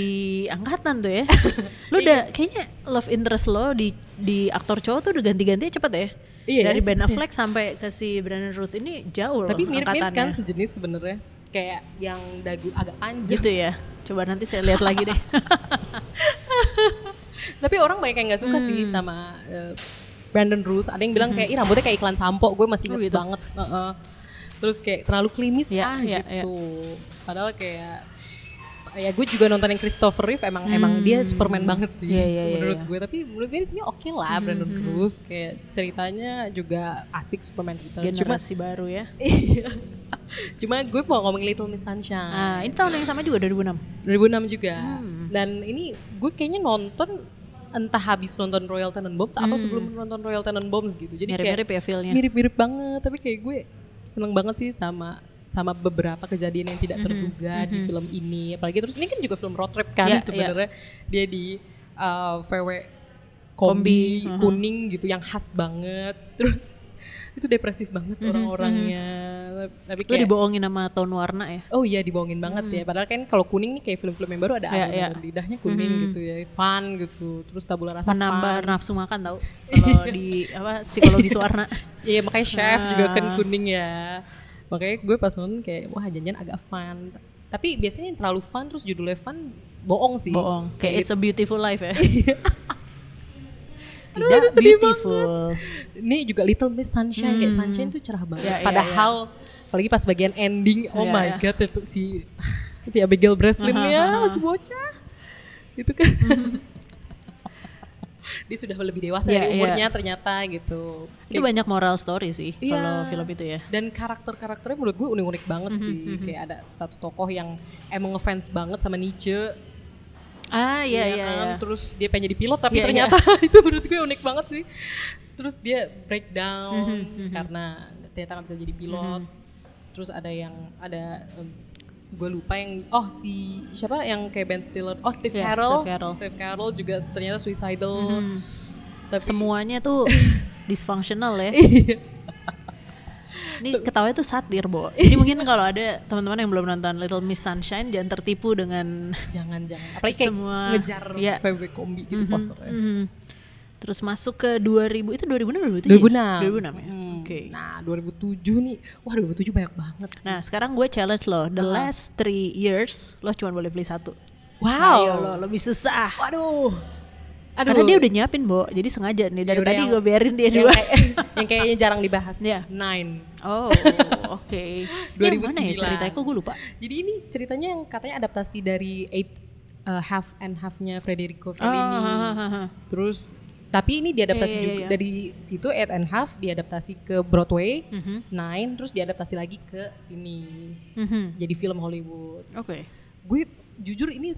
angkatan tuh ya. Lu udah kayaknya love interest lo di di aktor cowok tuh udah ganti-ganti cepet ya. Iya, Dari Ben cepet ya. Affleck sampai ke si Brandon Ruth ini jauh loh Tapi mirip-mirip kan sejenis sebenarnya. Kayak yang dagu agak panjang. gitu ya. Coba nanti saya lihat lagi deh. Tapi orang banyak yang nggak suka sih Hmm. sama eh, Brandon Ruth. Ada yang bilang kayak, ih rambutnya kayak iklan sampo. Gue masih Oh, inget gitu. banget. Heeh. Terus kayak terlalu klinis Iya, ah iya, gitu. Padahal kayak ya gue juga nonton yang Christopher Reeve emang emang dia Superman banget sih Iya, iya, iya, menurut iya. gue tapi menurut gue ini sebenarnya oke lah Brandon Ruth kayak ceritanya juga asik Superman cuma Generasi baru ya. cuma gue mau ngomong Little Miss Sunshine Ah, ini tahun yang sama juga 2006. 2006 juga. Hmm. Dan ini gue kayaknya nonton entah habis nonton Royal Tenenbaums atau sebelum nonton Royal Tenenbaums gitu. Jadi kayak Hmm. Mirip-mirip ya feel-nya. mirip-mirip banget. Tapi kayak gue seneng banget sih sama sama beberapa kejadian yang tidak terduga di film ini. Apalagi terus ini kan juga film road trip kan Iya, sebenarnya. Dia di uh, VW Kombi, kombi, uh-huh. kuning gitu yang khas banget. Terus itu depresif banget orang-orangnya. Tapi Lu kayak dibohongin sama tone warna ya. Oh iya dibohongin banget ya. Padahal kan kalau kuning nih kayak film-film yang baru ada Iya, ayam iya. dan lidahnya kuning gitu ya. Fun gitu. Terus tabula rasa Menambah fun. nafsu makan tau. Kalau di apa psikologis warna. Iya makanya chef juga kan Ah. kuning ya. Makanya gue pas nonton kayak wah janjian agak fun. Tapi biasanya yang terlalu fun terus judulnya fun bohong sih. Bohong. Kayak It's a Beautiful Life ya. Aduh, Tidak sedih beautiful. Ini juga Little Miss Sunshine kayak Sunshine tuh cerah banget. Iya, iya, Padahal apalagi pas bagian ending, oh Iya, my iya. god itu si si Abigail Breslin ya masih bocah. Itu kan. Dia sudah lebih dewasa Iya, dari iya. umurnya ternyata gitu. Itu banyak moral story sih Iya. kalau film itu ya. Dan karakter-karakternya menurut gue unik-unik banget Mhm, sih. Kayak ada satu tokoh yang emang ngefans banget sama Nietzsche. Ah iya ya iya. kan? iya. Terus dia pengen jadi pilot tapi Iya, ternyata itu menurut gue unik banget sih. Terus dia breakdown Mhm, karena ternyata nggak bisa jadi pilot. Terus ada yang ada em, gue lupa yang oh si siapa yang kayak Ben Stiller oh Steve Iya, Carell Steve Carell. Steve Carell juga ternyata suicidal Mhm. tapi Semuanya tuh dysfunctional ya. Ini ketawa itu satir, Bo. Jadi mungkin kalau ada teman-teman yang belum nonton Little Miss Sunshine jangan tertipu dengan jangan jangan apalagi kayak Semua- ngejar iya. VW kombi gitu Mhm, posternya mhm. Terus masuk ke 2000 itu 2006 2007 2006 2006 ya. Hmm. Oke. Nah 2007 nih Wah 2007 banyak banget sih. Nah, sekarang gue challenge lo, the Apa? last three years lo cuma boleh beli satu. Wow Ayo lo, lebih susah. Waduh Aduh Karena dia udah nyiapin, Bo. Jadi sengaja nih dari Ya udah tadi yang- gue biarin dia yang, dua. kayak- yang kayaknya jarang dibahas Iya. Nine Oh, oke. Yang 2009. mana ya ceritanya? Kok gue lupa. Jadi ini ceritanya yang katanya adaptasi dari Eight uh, Half and Half-nya Federico Oh, Fellini ha, ha, ha, ha. Terus tapi ini diadaptasi Iya, iya, juga iya. dari situ Eight and Half diadaptasi ke Broadway Mhm, Nine terus diadaptasi lagi ke sini mhm. jadi film Hollywood Oke. gue jujur ini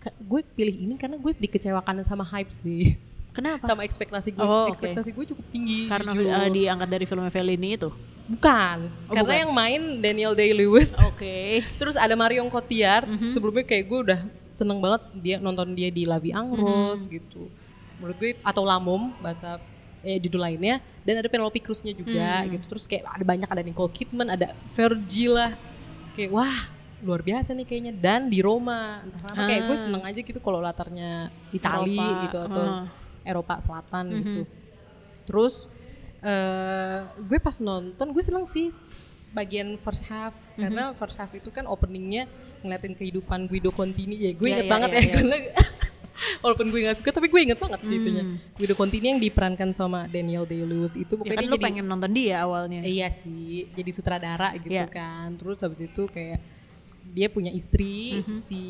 gue pilih ini karena gue dikecewakan sama hype sih Kenapa? sama ekspektasi gue Oh, ekspektasi gue cukup tinggi Karena jujur. uh, diangkat dari filmnya Fellini itu. bukan Oh, karena bukan. yang main Daniel Day Lewis Oke. terus ada Marion Cotillard Mhm. sebelumnya kayak gue udah seneng banget dia nonton dia di La Vie en Rose Mhm. gitu menurut gue atau Lamom bahasa eh, judul lainnya dan ada Penelope Cruz-nya juga Hmm. gitu terus kayak ada banyak ada Nicole Kidman ada Virgil lah kayak wah luar biasa nih kayaknya dan di Roma entah kenapa kayak gue Ah. seneng aja gitu kalau latarnya Itali Eropa, gitu atau ah. Eropa Selatan Mhm. gitu terus eh gue pas nonton gue seneng sih bagian first half Mhm. karena first half itu kan openingnya ngeliatin kehidupan Guido Contini ya gue inget iya, banget iya, ya iya. karena walaupun gue gak suka tapi gue inget banget gitunya Hmm. Guido Contini yang diperankan sama Daniel Day Lewis itu Ya kan dia lu jadi pengen nonton dia awalnya. Iya sih, jadi sutradara gitu Iya. kan. Terus habis itu kayak dia punya istri, Mhm. si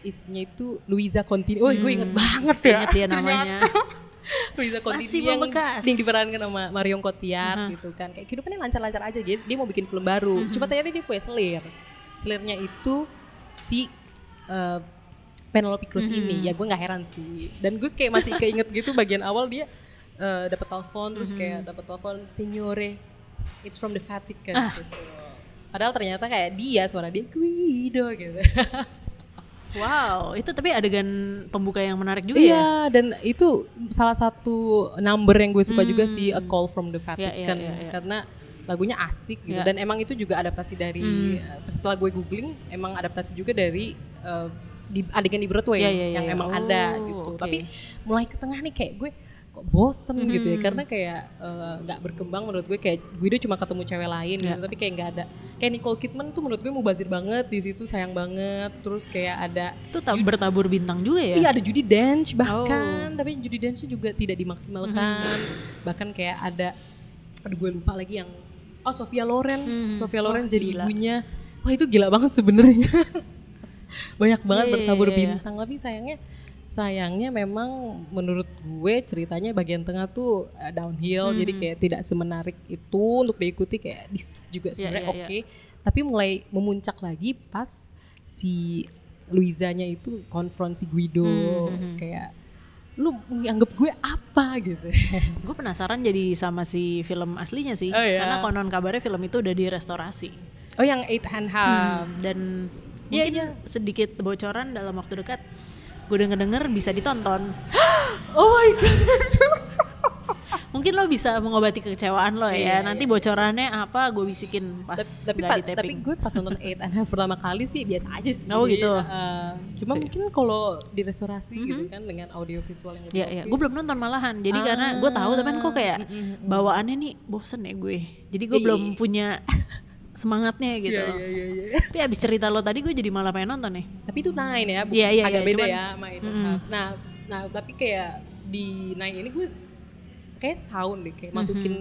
istrinya itu Luisa Contini. Oh, gue inget banget ya. inget dia namanya. Luisa Contini Masih yang, membekas. yang diperankan sama Marion Cotillard Aha. gitu kan. Kayak kehidupannya lancar-lancar aja. Dia, dia mau bikin film baru. Mhm. Cuma ternyata dia punya selir. Selirnya itu si eh, Penelope Cruz Mhm. ini. Ya gue nggak heran sih. Dan gue kayak masih keinget gitu bagian awal dia eh, dapat telepon terus Mhm. kayak dapat telepon Signore it's from the Vatican Ah. gitu. Padahal ternyata kayak dia suara dia Guido gitu. Wow, itu tapi adegan pembuka yang menarik juga Iya, ya. dan itu salah satu number yang gue suka juga sih A Call from the Iya, Vatican iya, iya, iya. karena lagunya asik gitu Iya. dan emang itu juga adaptasi dari eh, setelah gue googling emang adaptasi juga dari eh, di adegan di Broadway Iya, iya, iya, yang iya. emang Oh, ada gitu. oke. Tapi mulai ke tengah nih kayak gue kok bosen gitu ya Hmm. karena kayak eh, nggak berkembang menurut gue kayak Guido cuma ketemu cewek lain Iya. gitu tapi kayak nggak ada kayak Nicole Kidman tuh menurut gue mubazir banget di situ sayang banget terus kayak ada Itu tab- bertabur bintang juga ya. Iya ada Judy Dench Oh. bahkan, tapi Judy Dench juga tidak dimaksimalkan. Mm-hmm. Bahkan kayak ada, aduh gue lupa lagi yang, oh Sofia Loren, Hmm. Sofia Loren Wah, jadi gila. ibunya. Wah itu gila banget sebenarnya. Banyak banget Iya, iya, bertabur iya, iya. bintang, tapi sayangnya sayangnya memang menurut gue ceritanya bagian tengah tuh uh, downhill jadi Hmm. kayak tidak semenarik itu untuk diikuti kayak di skip juga sebenarnya iya, iya. oke tapi mulai memuncak lagi pas si Luizanya itu konfront si Guido Hmm, hmm, hmm. kayak lu menganggap gue apa gitu Gue penasaran jadi sama si film aslinya sih. Oh, iya. Karena konon kabarnya film itu udah direstorasi. oh yang eight hand half Hmm, dan Iya, mungkin iya. sedikit bocoran dalam waktu dekat gue denger denger bisa ditonton. oh my god Mungkin lo bisa mengobati kekecewaan lo Iya, ya. Nanti bocorannya apa gue bisikin pas tapi di tapi taping. gue pas nonton eight and half pertama kali sih biasa aja sih Oh, gitu. Uh, cuma mungkin kalau direstorasi gitu kan dengan audio visual yang lebih Ya, ya. oke. Gue belum nonton malahan. Jadi Ah, karena gue tahu tapi kan kok kayak mm, mm, mm. bawaannya nih bosen ya gue. Jadi gue belum punya semangatnya gitu. Iya, iya, iya, iya. Tapi abis cerita lo tadi gue jadi malah pengen nonton nih. tapi itu nine ya bu- Iya, iya, agak iya, beda cuman- ya sama itu Mm-mm. nah nah tapi kayak di nine ini gue kayak setahun deh kayak masukin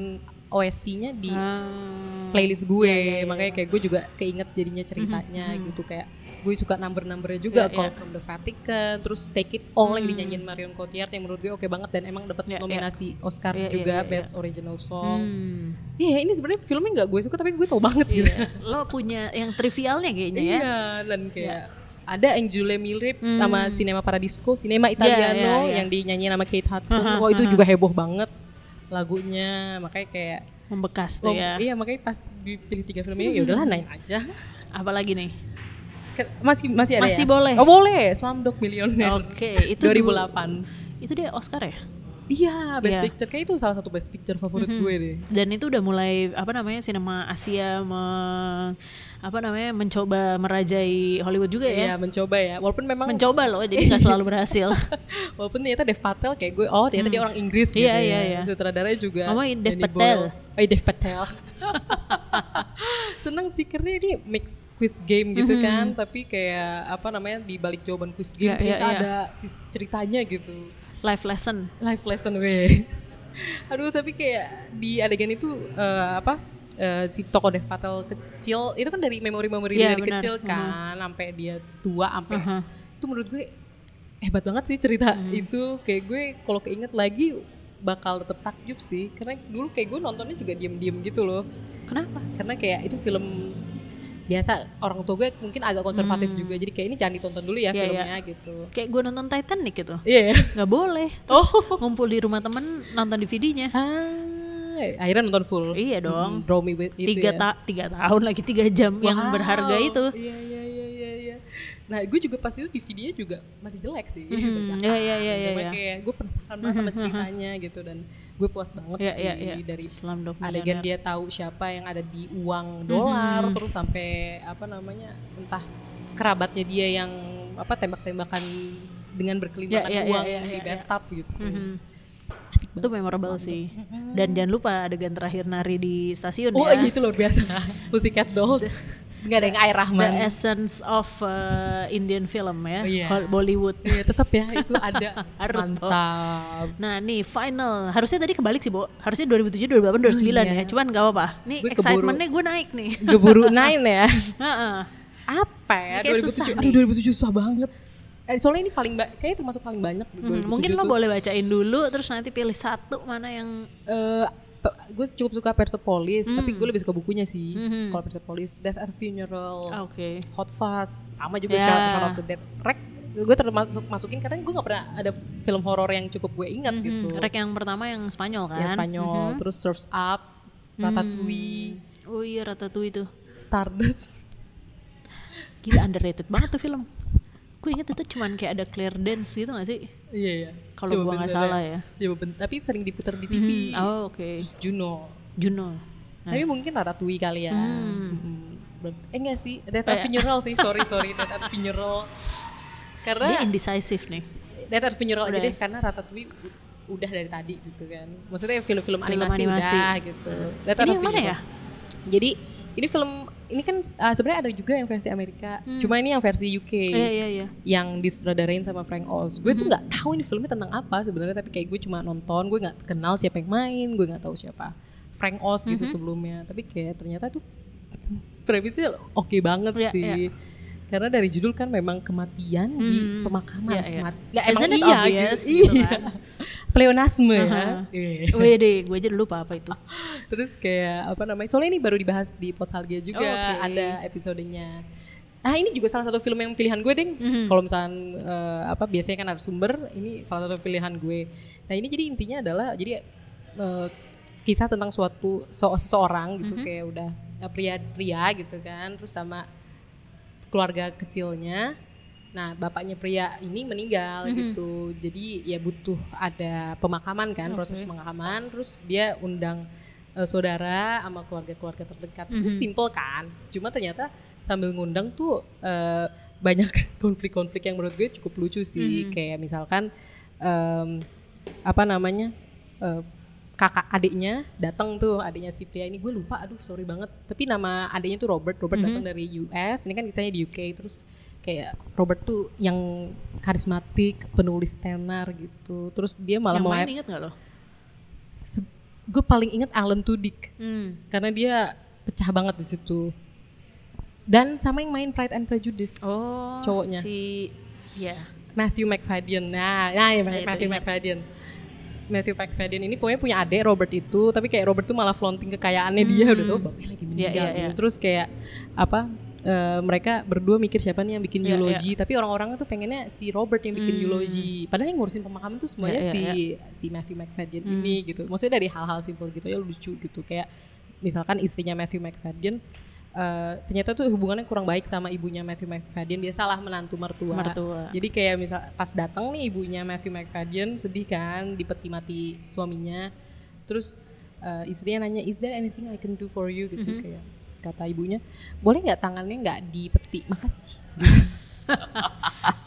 OST-nya di Ah. playlist gue Iya, iya, iya. makanya kayak gue juga keinget jadinya ceritanya gitu kayak gue suka number-numbernya juga Iya, Call iya. from the Vatican terus Take It All yang Hmm. dinyanyiin Marion Cotillard yang menurut gue oke banget dan emang dapat Iya, iya. nominasi Oscar Iya, iya, juga iya, iya. Best Original Song Hmm. iya ini sebenarnya filmnya nggak gue suka tapi gue tau banget gitu Iya. Lo punya yang trivialnya kayaknya ya. Iya, dan kayak ada yang Milrip Hmm. sama Cinema Paradiso, Cinema Italiano iya, iya. yang dinyanyiin sama Kate Hudson. Aha, Wah, itu aha. juga heboh banget lagunya. Makanya kayak Membekas oh, tuh ya. iya makanya pas dipilih tiga film ini ya udahlah naik aja. Apalagi nih? Masih masih ada Masih ya? boleh? Oh, boleh. Slumdog Millionaire. Oke, itu 2008. Itu dia Oscar ya? Iya, Best Iya. Picture. Kayak itu salah satu Best Picture favorit gue deh. Dan itu udah mulai apa namanya sinema Asia me- apa namanya mencoba merajai Hollywood juga Iya, ya. mencoba ya. Walaupun memang Mencoba loh, jadi nggak selalu berhasil. walaupun ternyata Dev Patel kayak gue, oh ternyata dia orang Inggris gitu Iya, ya. iya, iya. Sutradaranya juga. Ngomongin Dev Danny Patel. Oh, iya, Dev Patel. Seneng sih karena ini mix quiz game gitu kan, tapi kayak apa namanya di balik jawaban quiz game Iya, iya, ternyata iya. ada sis- ceritanya gitu. Life lesson. Life lesson weh. Aduh tapi kayak di adegan itu eh, apa eh, si tokoh Dev Patel kecil itu kan dari memori-memori dia Iya, dari benar. kecil kan sampai dia tua sampai Aha. itu menurut gue hebat banget sih cerita Hmm. itu kayak gue kalau keinget lagi bakal tetep takjub sih karena dulu kayak gue nontonnya juga diem-diem gitu loh Kenapa? karena kayak itu film biasa orang tua gue mungkin agak konservatif Hmm. juga jadi kayak ini jangan ditonton dulu ya Iya, filmnya gitu Kayak gue nonton Titanic gitu. iya ya Nggak boleh. oh Ngumpul di rumah temen nonton DVD-nya. akhirnya nonton full Iya dong. Hmm, itu tiga ya. ta tiga tahun lagi tiga jam yang Wow. berharga itu. Iya iya. Nah, gue juga pas itu DVD-nya juga masih jelek sih. Bajakan. iya, iya, iya, iya, iya. kayak gue penasaran banget sama ceritanya gitu dan gue puas banget Iya, sih iya, iya. dari Slumdog adegan dia tahu siapa yang ada di uang dolar Mhm. terus sampai apa namanya entah kerabatnya dia yang apa tembak-tembakan dengan berkelimpangan Iya, iya, uang iya, di iya, iya. bathtub gitu. Mhm. Asik Itu memorable Slumdog. sih. Mhm. Dan jangan lupa adegan terakhir nari di stasiun Oh ya. itu luar biasa. Pussycat Dolls. Nggak ada yang air The Rahman. essence of uh, Indian film ya, Oh. Hol- Bollywood. Iya tetap ya itu ada. Harus, Bo. Mantap. Nah nih final, harusnya tadi kebalik sih Bo, harusnya 2007, 2008, 2009 iya. ya, cuman gak apa-apa. Nih Gue excitementnya gue naik nih. Geburu Nine ya. Heeh. Apa ya? Kayak susah 2007. nih. Aduh 2007 susah banget. Eh, soalnya ini paling kayaknya termasuk paling banyak. Hmm, 2007 mungkin lo tuh. boleh bacain dulu, terus nanti pilih satu mana yang Eh, pe- gue cukup suka Persepolis, tapi Hmm. gue lebih suka bukunya sih. Mhm. Kalau Persepolis, Death at Funeral, Ah, Oke. Hot Fuzz, sama juga Ya. Shaun Shaun of the Dead. Rek, gue termasuk masukin karena gue gak pernah ada film horor yang cukup gue ingat Mhm. gitu. Rek yang pertama yang Spanyol kan? Yang Spanyol, Mhm. terus Surf's Up, Ratatouille, Oh iya Ratatouille itu. Stardust. Gila underrated banget tuh film. Gue inget itu cuman kayak ada clear dance gitu gak sih Iya iya. Kalau nggak bener salah ya. Coba ben- tapi sering diputar di TV. Hmm, oh oke Terus Juno. Juno Tapi mungkin Ratatouille kali ya. Hmm. Ber- Eh enggak sih, Death at Funeral sih, sorry sorry Death at Funeral. dia Karena indecisive nih Death at Funeral aja deh karena Ratatouille udah dari tadi gitu kan. Maksudnya film-film animasi, animasi. udah gitu. Death at mana Funeral. ya? Jadi ini film ini kan uh, sebenarnya ada juga yang versi Amerika. Cuma ini yang versi UK Hmm. iya iya iya yang disutradarain sama Frank Oz. Gue tuh nggak tahu ini filmnya tentang apa sebenarnya, tapi kayak gue cuma nonton, gue nggak kenal siapa yang main, gue nggak tahu siapa Frank Oz gitu sebelumnya. Tapi kayak ternyata tuh premisnya oke banget Iya, sih. iya. Karena dari judul kan memang kematian di Hmm. pemakaman. Iya, iya. Mat- Ya, emang iya obvious gitu. gitu Iya. kan? Pleonasme ya. Aha. Iya. Wede, gue aja lupa apa itu. Terus kayak apa namanya? Soalnya ini baru dibahas di Potsalgia juga Oh, oke. ada episodenya. Nah ini juga salah satu film yang pilihan gue deng. Mhm. Kalau misalnya eh, apa biasanya kan ada sumber, ini salah satu pilihan gue. Nah ini jadi intinya adalah jadi eh, kisah tentang suatu so- seseorang gitu Mhm. kayak udah eh, pria-pria gitu kan, terus sama keluarga kecilnya. Nah bapaknya pria ini meninggal Mhm. gitu, jadi ya butuh ada pemakaman kan, proses Oke. pemakaman. Terus dia undang eh, saudara sama keluarga-keluarga terdekat. Sebenarnya Mhm. simple kan, cuma ternyata sambil ngundang tuh eh, banyak konflik-konflik yang menurut gue cukup lucu sih. Mhm. Kayak misalkan em, apa namanya eh, kakak adiknya datang tuh adiknya si pria ini gue lupa aduh sorry banget tapi nama adiknya tuh Robert Robert Mhm. datang dari US ini kan kisahnya di UK terus kayak Robert tuh yang karismatik penulis tenar gitu terus dia malah yang mau main inget gak lo? gue paling inget Alan Tudyk Hmm. karena dia pecah banget di situ dan sama yang main Pride and Prejudice Oh, Cowoknya. Si, ya. Matthew McFadden. Nah, nah ya, Nah, Matthew ingat. Matthew McFadden ini pokoknya punya adik Robert itu, tapi kayak Robert tuh malah flaunting kekayaannya dia Hmm. udah tau bapaknya lagi meninggal iya, gitu. iya. Terus kayak apa? eh, mereka berdua mikir siapa nih yang bikin Iya, eulogy, tapi orang-orang tuh pengennya si Robert yang bikin Hmm. eulogy. Padahal yang ngurusin pemakaman tuh semuanya Iya, iya, si si Matthew McFadden Hmm. ini gitu. Maksudnya dari hal-hal simpel gitu ya lucu gitu kayak misalkan istrinya Matthew McFadden eh, ternyata tuh hubungannya kurang baik sama ibunya Matthew McFadden dia salah menantu mertua. Mertua. Jadi kayak misal pas datang nih ibunya Matthew McFadden sedih kan dipeti mati suaminya. Terus eh, istrinya nanya is there anything I can do for you gitu Mhm. kayak kata ibunya boleh nggak tangannya nggak dipeti makasih.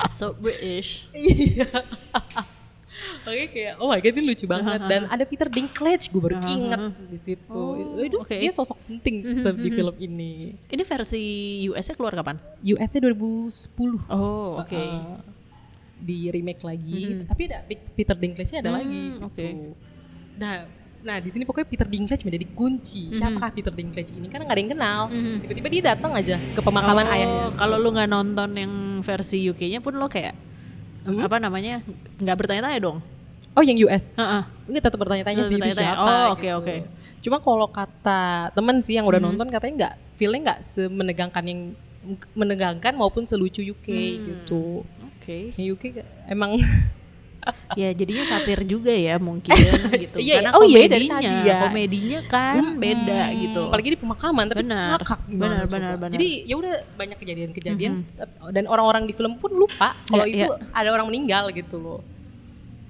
So British. Iya. Oke kayak oh my god ini lucu banget dan ada Peter Dinklage gue baru inget di situ. Oh, itu oke. dia sosok penting di film ini. Ini versi US-nya keluar kapan? US-nya 2010. Oh, oke. Uh, di remake lagi, Mhm. tapi ada Pe- Peter Dinklage-nya ada Hmm, lagi gitu. oke. Nah, nah di sini pokoknya Peter Dinklage menjadi kunci. Mhm. Siapakah Peter Dinklage ini? Karena nggak ada yang kenal. Mhm. Tiba-tiba dia datang aja ke pemakaman Oh, ayahnya. Kalau lu nggak nonton yang versi UK-nya pun lo kayak Hmm? apa namanya nggak bertanya-tanya dong. Oh yang US? Heeh. Enggak tetap bertanya-tanya sih itu Bertanya-tanya. siapa. Oh, oke, gitu. oke. Cuma kalau kata temen sih yang udah Mhm. nonton katanya nggak, feelnya nggak semenegangkan yang menegangkan maupun selucu UK Hmm. gitu. Oke. Yang UK emang Ya jadinya satir juga ya mungkin gitu. Iya, Karena oh iya, dari komedinya, tadi ya. komedinya kan Mm-mm. beda gitu. Apalagi di pemakaman tapi Benar. ngakak Benar, benar, benar. Jadi ya udah banyak kejadian-kejadian dan orang-orang di film pun lupa kalau Iya, itu ada orang meninggal gitu loh.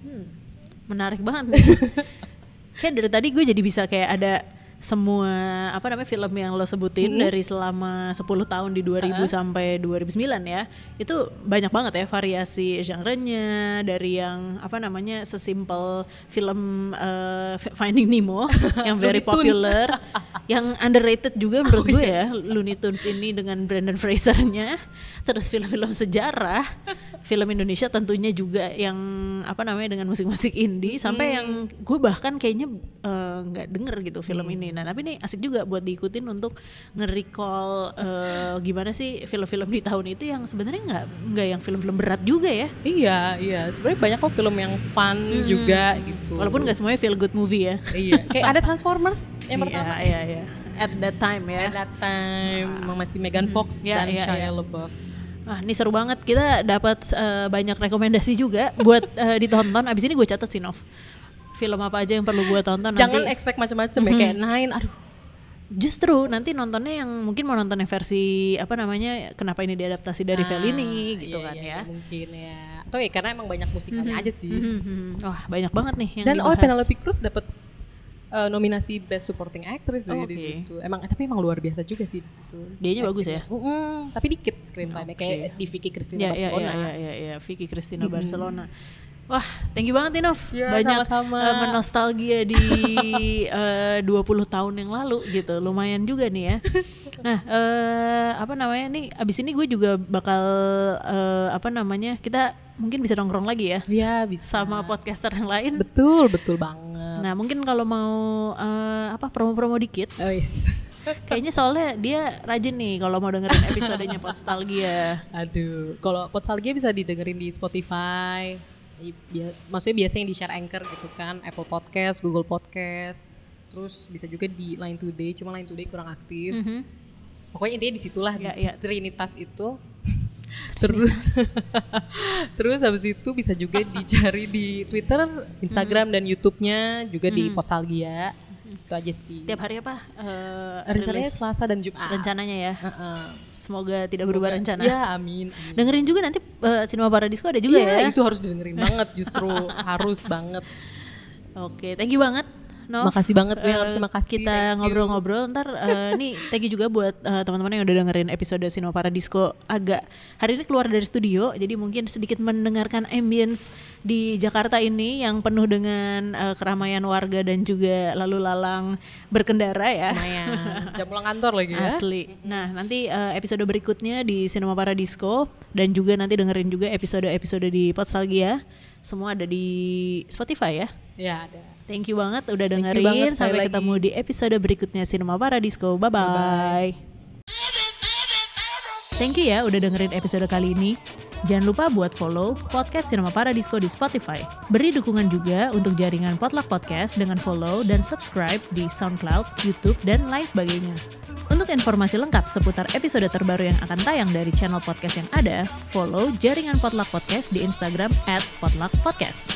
Hmm, menarik banget kayak dari tadi gue jadi bisa kayak ada semua apa namanya film yang lo sebutin Mhm. dari selama 10 tahun di 2000 sampai 2009 ya. Itu banyak banget ya variasi genre-nya dari yang apa namanya sesimpel film eh, Finding Nemo yang very popular, yang underrated juga menurut gue ya Looney Tunes ini dengan Brandon Fraser-nya. Terus film-film sejarah, film Indonesia tentunya juga yang apa namanya dengan musik-musik indie sampai yang gue bahkan kayaknya eh, nggak denger gitu film ini. Nah tapi ini asik juga buat diikutin untuk nge-recall eh, gimana sih film-film di tahun itu yang sebenarnya nggak nggak yang film-film berat juga ya. Iya, iya. Sebenarnya banyak kok film yang fun juga gitu. Walaupun nggak semuanya feel good movie ya. Iya, kayak ada Transformers yang pertama. Iya, iya, iya. At that time ya. At that time emang masih Megan Fox Iya, dan iya, Shia iya. LaBeouf. Ah, ini seru banget. Kita dapat eh, banyak rekomendasi juga buat eh, ditonton. Abis ini gue catat sih, Nov. Film apa aja yang perlu gue tonton Jangan nanti. expect macam-macam ya kayak Nine, aduh justru nanti nontonnya yang mungkin mau nonton yang versi apa namanya kenapa ini diadaptasi dari Ah, Fellini gitu iya, kan iya, ya. Mungkin ya. Atau ya karena emang banyak musikalnya aja sih. Mhm, mhm. Wah banyak banget nih yang Dan oh dibahas. Penelope Cruz dapat eh, nominasi Best Supporting Actress Oh, ya di oke. situ. Emang tapi emang luar biasa juga sih di situ. Dianya bagus ya? Mm-mm, tapi dikit screen time Oke. kayak di Vicky Cristina Ya, ya, Barcelona. ya, ya, ya, ya, Vicky Cristina Mhm. Barcelona. Wah, thank you banget nih Nov. Ya, Banyak sama-sama. eh, menostalgia di eh, 20 tahun yang lalu gitu. Lumayan juga nih ya. Nah, eh, apa namanya nih? Abis ini gue juga bakal eh, apa namanya? Kita mungkin bisa nongkrong lagi ya Iya bisa. sama podcaster yang lain. Betul betul banget. Nah, mungkin kalau mau eh, apa promo-promo dikit, Oh, yes. kayaknya soalnya dia rajin nih kalau mau dengerin episodenya Podstalgia. Aduh, kalau Potsalgia bisa didengerin di Spotify. Maksudnya biasa yang di share Anchor gitu kan, Apple Podcast, Google Podcast. Terus bisa juga di Line Today, cuma Line Today kurang aktif. Mhm. Pokoknya intinya di situlah Ya, ya. Trinitas itu. Terus terus habis itu bisa juga dicari di Twitter, Instagram dan YouTube-nya juga di Mhm. Potsalgia. Itu aja sih. Tiap hari apa? Eh, rencananya rilis? Selasa dan Jumat. rencananya ya. Heeh. Semoga tidak Semoga- berubah rencana. Ya, amin. amin. Dengerin juga nanti eh, Cinema Paradisco ada juga Iya, ya. itu harus didengerin banget justru harus banget. Oke, thank you banget. Nov. Makasih banget gue Eh, harusnya makasih. Kita ngobrol-ngobrol ntar eh, nih thank you juga buat eh, teman-teman yang udah dengerin episode Cinema Paradisco agak hari ini keluar dari studio jadi mungkin sedikit mendengarkan ambience di Jakarta ini yang penuh dengan eh, keramaian warga dan juga lalu lalang berkendara ya. Lumayan. Jam pulang kantor lagi ya. Asli. Nah, nanti eh, episode berikutnya di Cinema Paradisco dan juga nanti dengerin juga episode-episode di Potsalgia. Semua ada di Spotify ya. Ya, ada. Thank you banget udah dengerin. banget Sampai lagi. ketemu di episode berikutnya Cinema Paradisco. Bye bye. Thank you ya udah dengerin episode kali ini. Jangan lupa buat follow podcast Cinema Paradisco di Spotify. Beri dukungan juga untuk jaringan Potluck Podcast dengan follow dan subscribe di SoundCloud, YouTube, dan lain sebagainya. Untuk informasi lengkap seputar episode terbaru yang akan tayang dari channel podcast yang ada, follow jaringan Potluck Podcast di Instagram at Potluck Podcast.